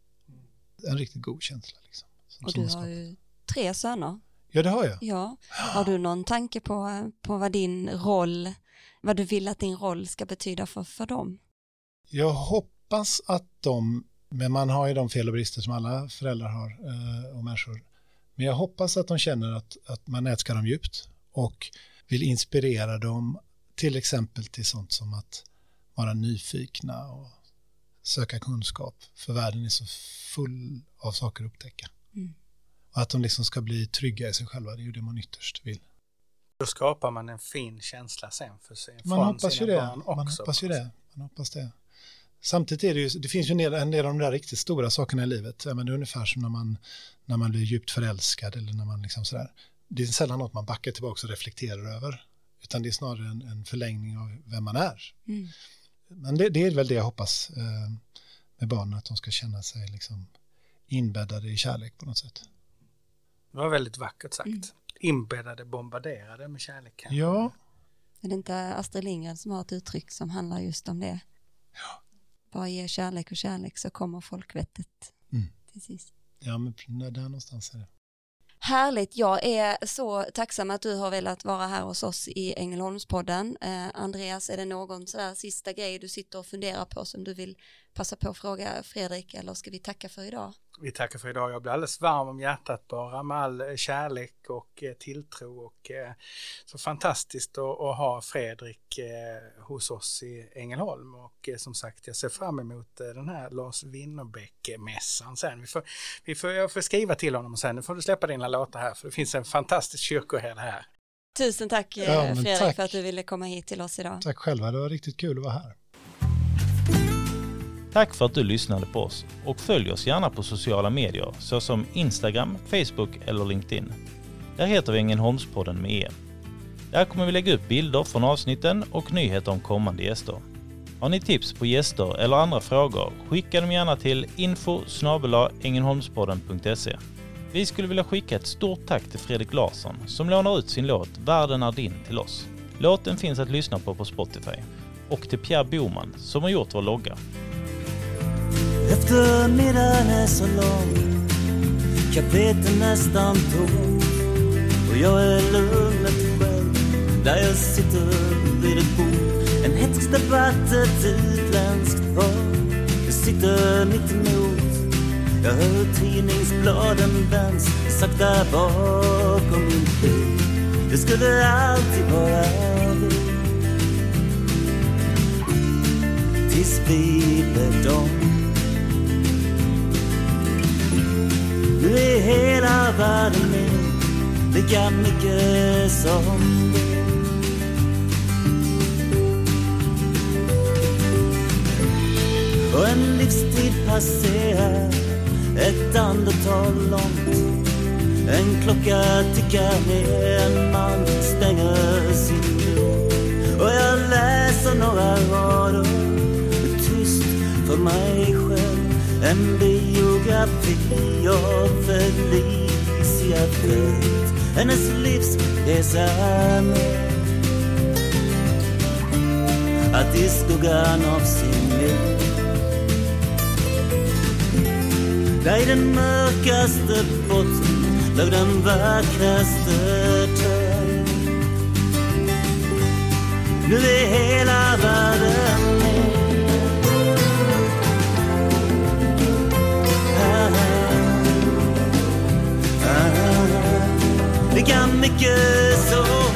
En riktigt god känsla. Liksom, och du har ju tre söner. Ja, det har jag. Ja. Har du någon tanke på, på vad din roll, vad du vill att din roll ska betyda för, för dem? Jag hoppas hoppas att de, men man har ju de fel och brister som alla föräldrar har eh, och människor, men jag hoppas att de känner att, att man älskar dem djupt och vill inspirera dem till exempel till sånt som att vara nyfikna och söka kunskap, för världen är så full av saker att upptäcka. Mm. Och att de liksom ska bli trygga i sig själva, det är ju det man ytterst vill. Då skapar man en fin känsla sen för sig. Man hoppas ju det. Man hoppas ju det. Man hoppas det. Samtidigt är det ju, det finns ju en del, en del av de där riktigt stora sakerna i livet. Ja, men det är ungefär som när man, när man blir djupt förälskad eller när man liksom sådär. Det är sällan något man backar tillbaka och reflekterar över. Utan det är snarare en, en förlängning av vem man är. Mm. Men det, det, är väl det jag hoppas eh, med barnen, att de ska känna sig liksom inbäddade i kärlek på något sätt. Det var väldigt vackert sagt. Mm. Inbäddade, bombarderade med kärlek. Ja. Är det inte Astrid Lindgren som har ett uttryck som handlar just om det? Ja. Bara ge kärlek och kärlek så kommer folkvettet mm. till sist. Ja, men där någonstans är det. Härligt, jag är så tacksam att du har velat vara här hos oss i Ängelholmspodden. Eh, Andreas, är det någon sådär sista grej du sitter och funderar på som du vill passa på att fråga Fredrik eller ska vi tacka för idag? Vi tackar för idag. Jag blir alldeles varm om hjärtat bara med all eh, kärlek och eh, tilltro och eh, så fantastiskt att, att ha Fredrik hos oss i Ängelholm och som sagt jag ser fram emot den här Lars Winnerbäck-mässan sen. Vi får, vi får, jag får skriva till honom sen, nu får du släppa dina låtar här för det finns en fantastisk kyrkoherde här. Tusen tack ja, Fredrik tack. för att du ville komma hit till oss idag. Tack själva, det var riktigt kul att vara här. Tack för att du lyssnade på oss och följ oss gärna på sociala medier såsom Instagram, Facebook eller LinkedIn. Där heter vi Ängelholmspodden med E. Där kommer vi lägga upp bilder från avsnitten och nyheter om kommande gäster. Har ni tips på gäster eller andra frågor, skicka dem gärna till info Vi skulle vilja skicka ett stort tack till Fredrik Larsson som lånar ut sin låt Världen är din till oss. Låten finns att lyssna på på Spotify. Och till Pierre Boman som har gjort vår logga. Eftermiddagen är så lång, kaféet är nästan tomt och jag är lugnet själv där jag sitter vid ett bord. En hätsk debatt, ett utländskt par. Jag sitter mitt emot. Jag hör tidningsbladen vänds sakta bakom min bil. Det skulle alltid vara vi. Tills vi blev dom. Nu är hela världen min, lika mycket som du. Och en livstid passerar ett andetag långt En klocka tickar ner, en man stänger sin dörr Och jag läser några rader tyst för mig själv En biograf av Felicia Fält Hennes livs med Att i skuggan av sin liv. Där i den mörkaste botten låg den vackraste törn Nu är hela världen can make it so.